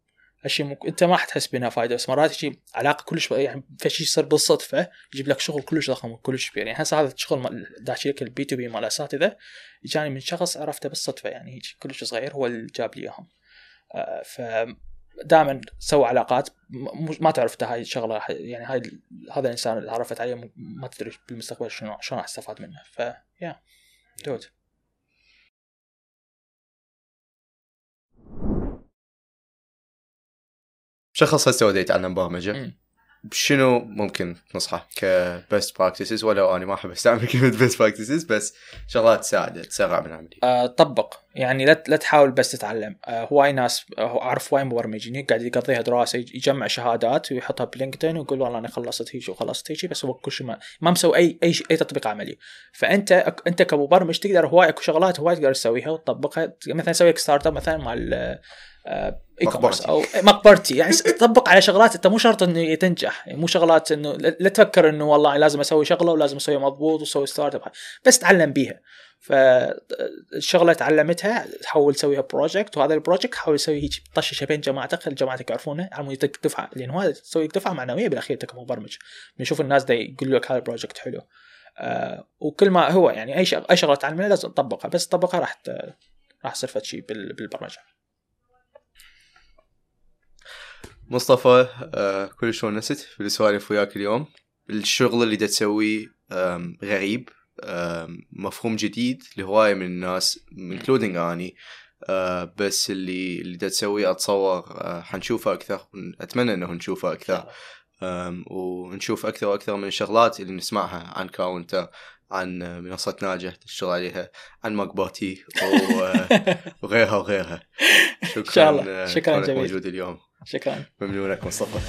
هالشيء ممكن أنت ما حتحس بإنها فائده بس مرات يجي علاقة كلش يعني في شيء يصير بالصدفة يجيب لك شغل كلش ضخم وكلش كبير. يعني هسه هذا الشغل داشي لك ال B2B مال الاساتذه اجاني من شخص عرفته بالصدفة يعني يجي كلش صغير هو اللي جاب لي إياهم. آه ف دائما سوي علاقات. ما تعرف هاي الشغله يعني هاي هذا الإنسان اللي عرفت عليه ما تدري بالمستقبل شنو شلون راح تستفاد منه. ف يا دود
شخص هسه وديت يتعلم برمجه شنو ممكن تنصحه ك best practices ولو أنا ما أحب أستعمل كلمة best practices بس شغلات تساعد تسرع من العملية.
أه طبق. يعني لا لا تحاول بس تتعلم. أه هواي ناس أه أعرف هواي مبرمجين قاعد يقضيها دراسة يجمع شهادات ويحطها ب LinkedIn ويقول والله أنا خلصت هيك وخلصت هيك بس هو كل شيء ما, ما مسوي اي أي أي تطبيق عملي. فأنت أنت كمبرمج تقدر هواي أكو شغلات هواي تقدر تسويها وتطبقها. مثلا سوي startup مثلا مع e-commerce أو مقبرتي يعني طبق على شغلات أنت مو شرط إنه تنجح. يعني مو شغلات إنه لا تفكر إنه والله لازم أسوي شغلة ولازم اسويها مضبوط وأسوي startup بس تعلم بيها. فالشغله تعلمتها تحاول تسويها project وهذا ال project حاول تسوي هيك طشة بين جماعتك خلي جماعتك يعرفونه. على يعطيك دفعه لأن هذا تسوي دفعة معنوية بالأخير انت كمبرمج نشوف الناس دا يقول لك هذا ال project حلو. آه وكل ما هو يعني أي شغلة تعلمها لازم تطبقها. بس تطبقها راح راح تصير شيء بالبرمجة.
مصطفى آه كلش ونست في السوالف وياك اليوم. الشغل اللي دا تسويه غريب مفهوم جديد لهواية من الناس including أني. آه بس اللي اللي دا تسويه أتصور آه حنشوفه أكثر أتمنى إنه نشوفه أكثر. ونشوف أكثر وأكثر من الشغلات اللي نسمعها عن كاونتر عن منصة ناجح تشتغل عليها عن مقبرتي وغيرها وغيرها.
شكرا إن شاء الله. شكرا جميل.
موجود اليوم.
شكرا.
ممنونك مصطفى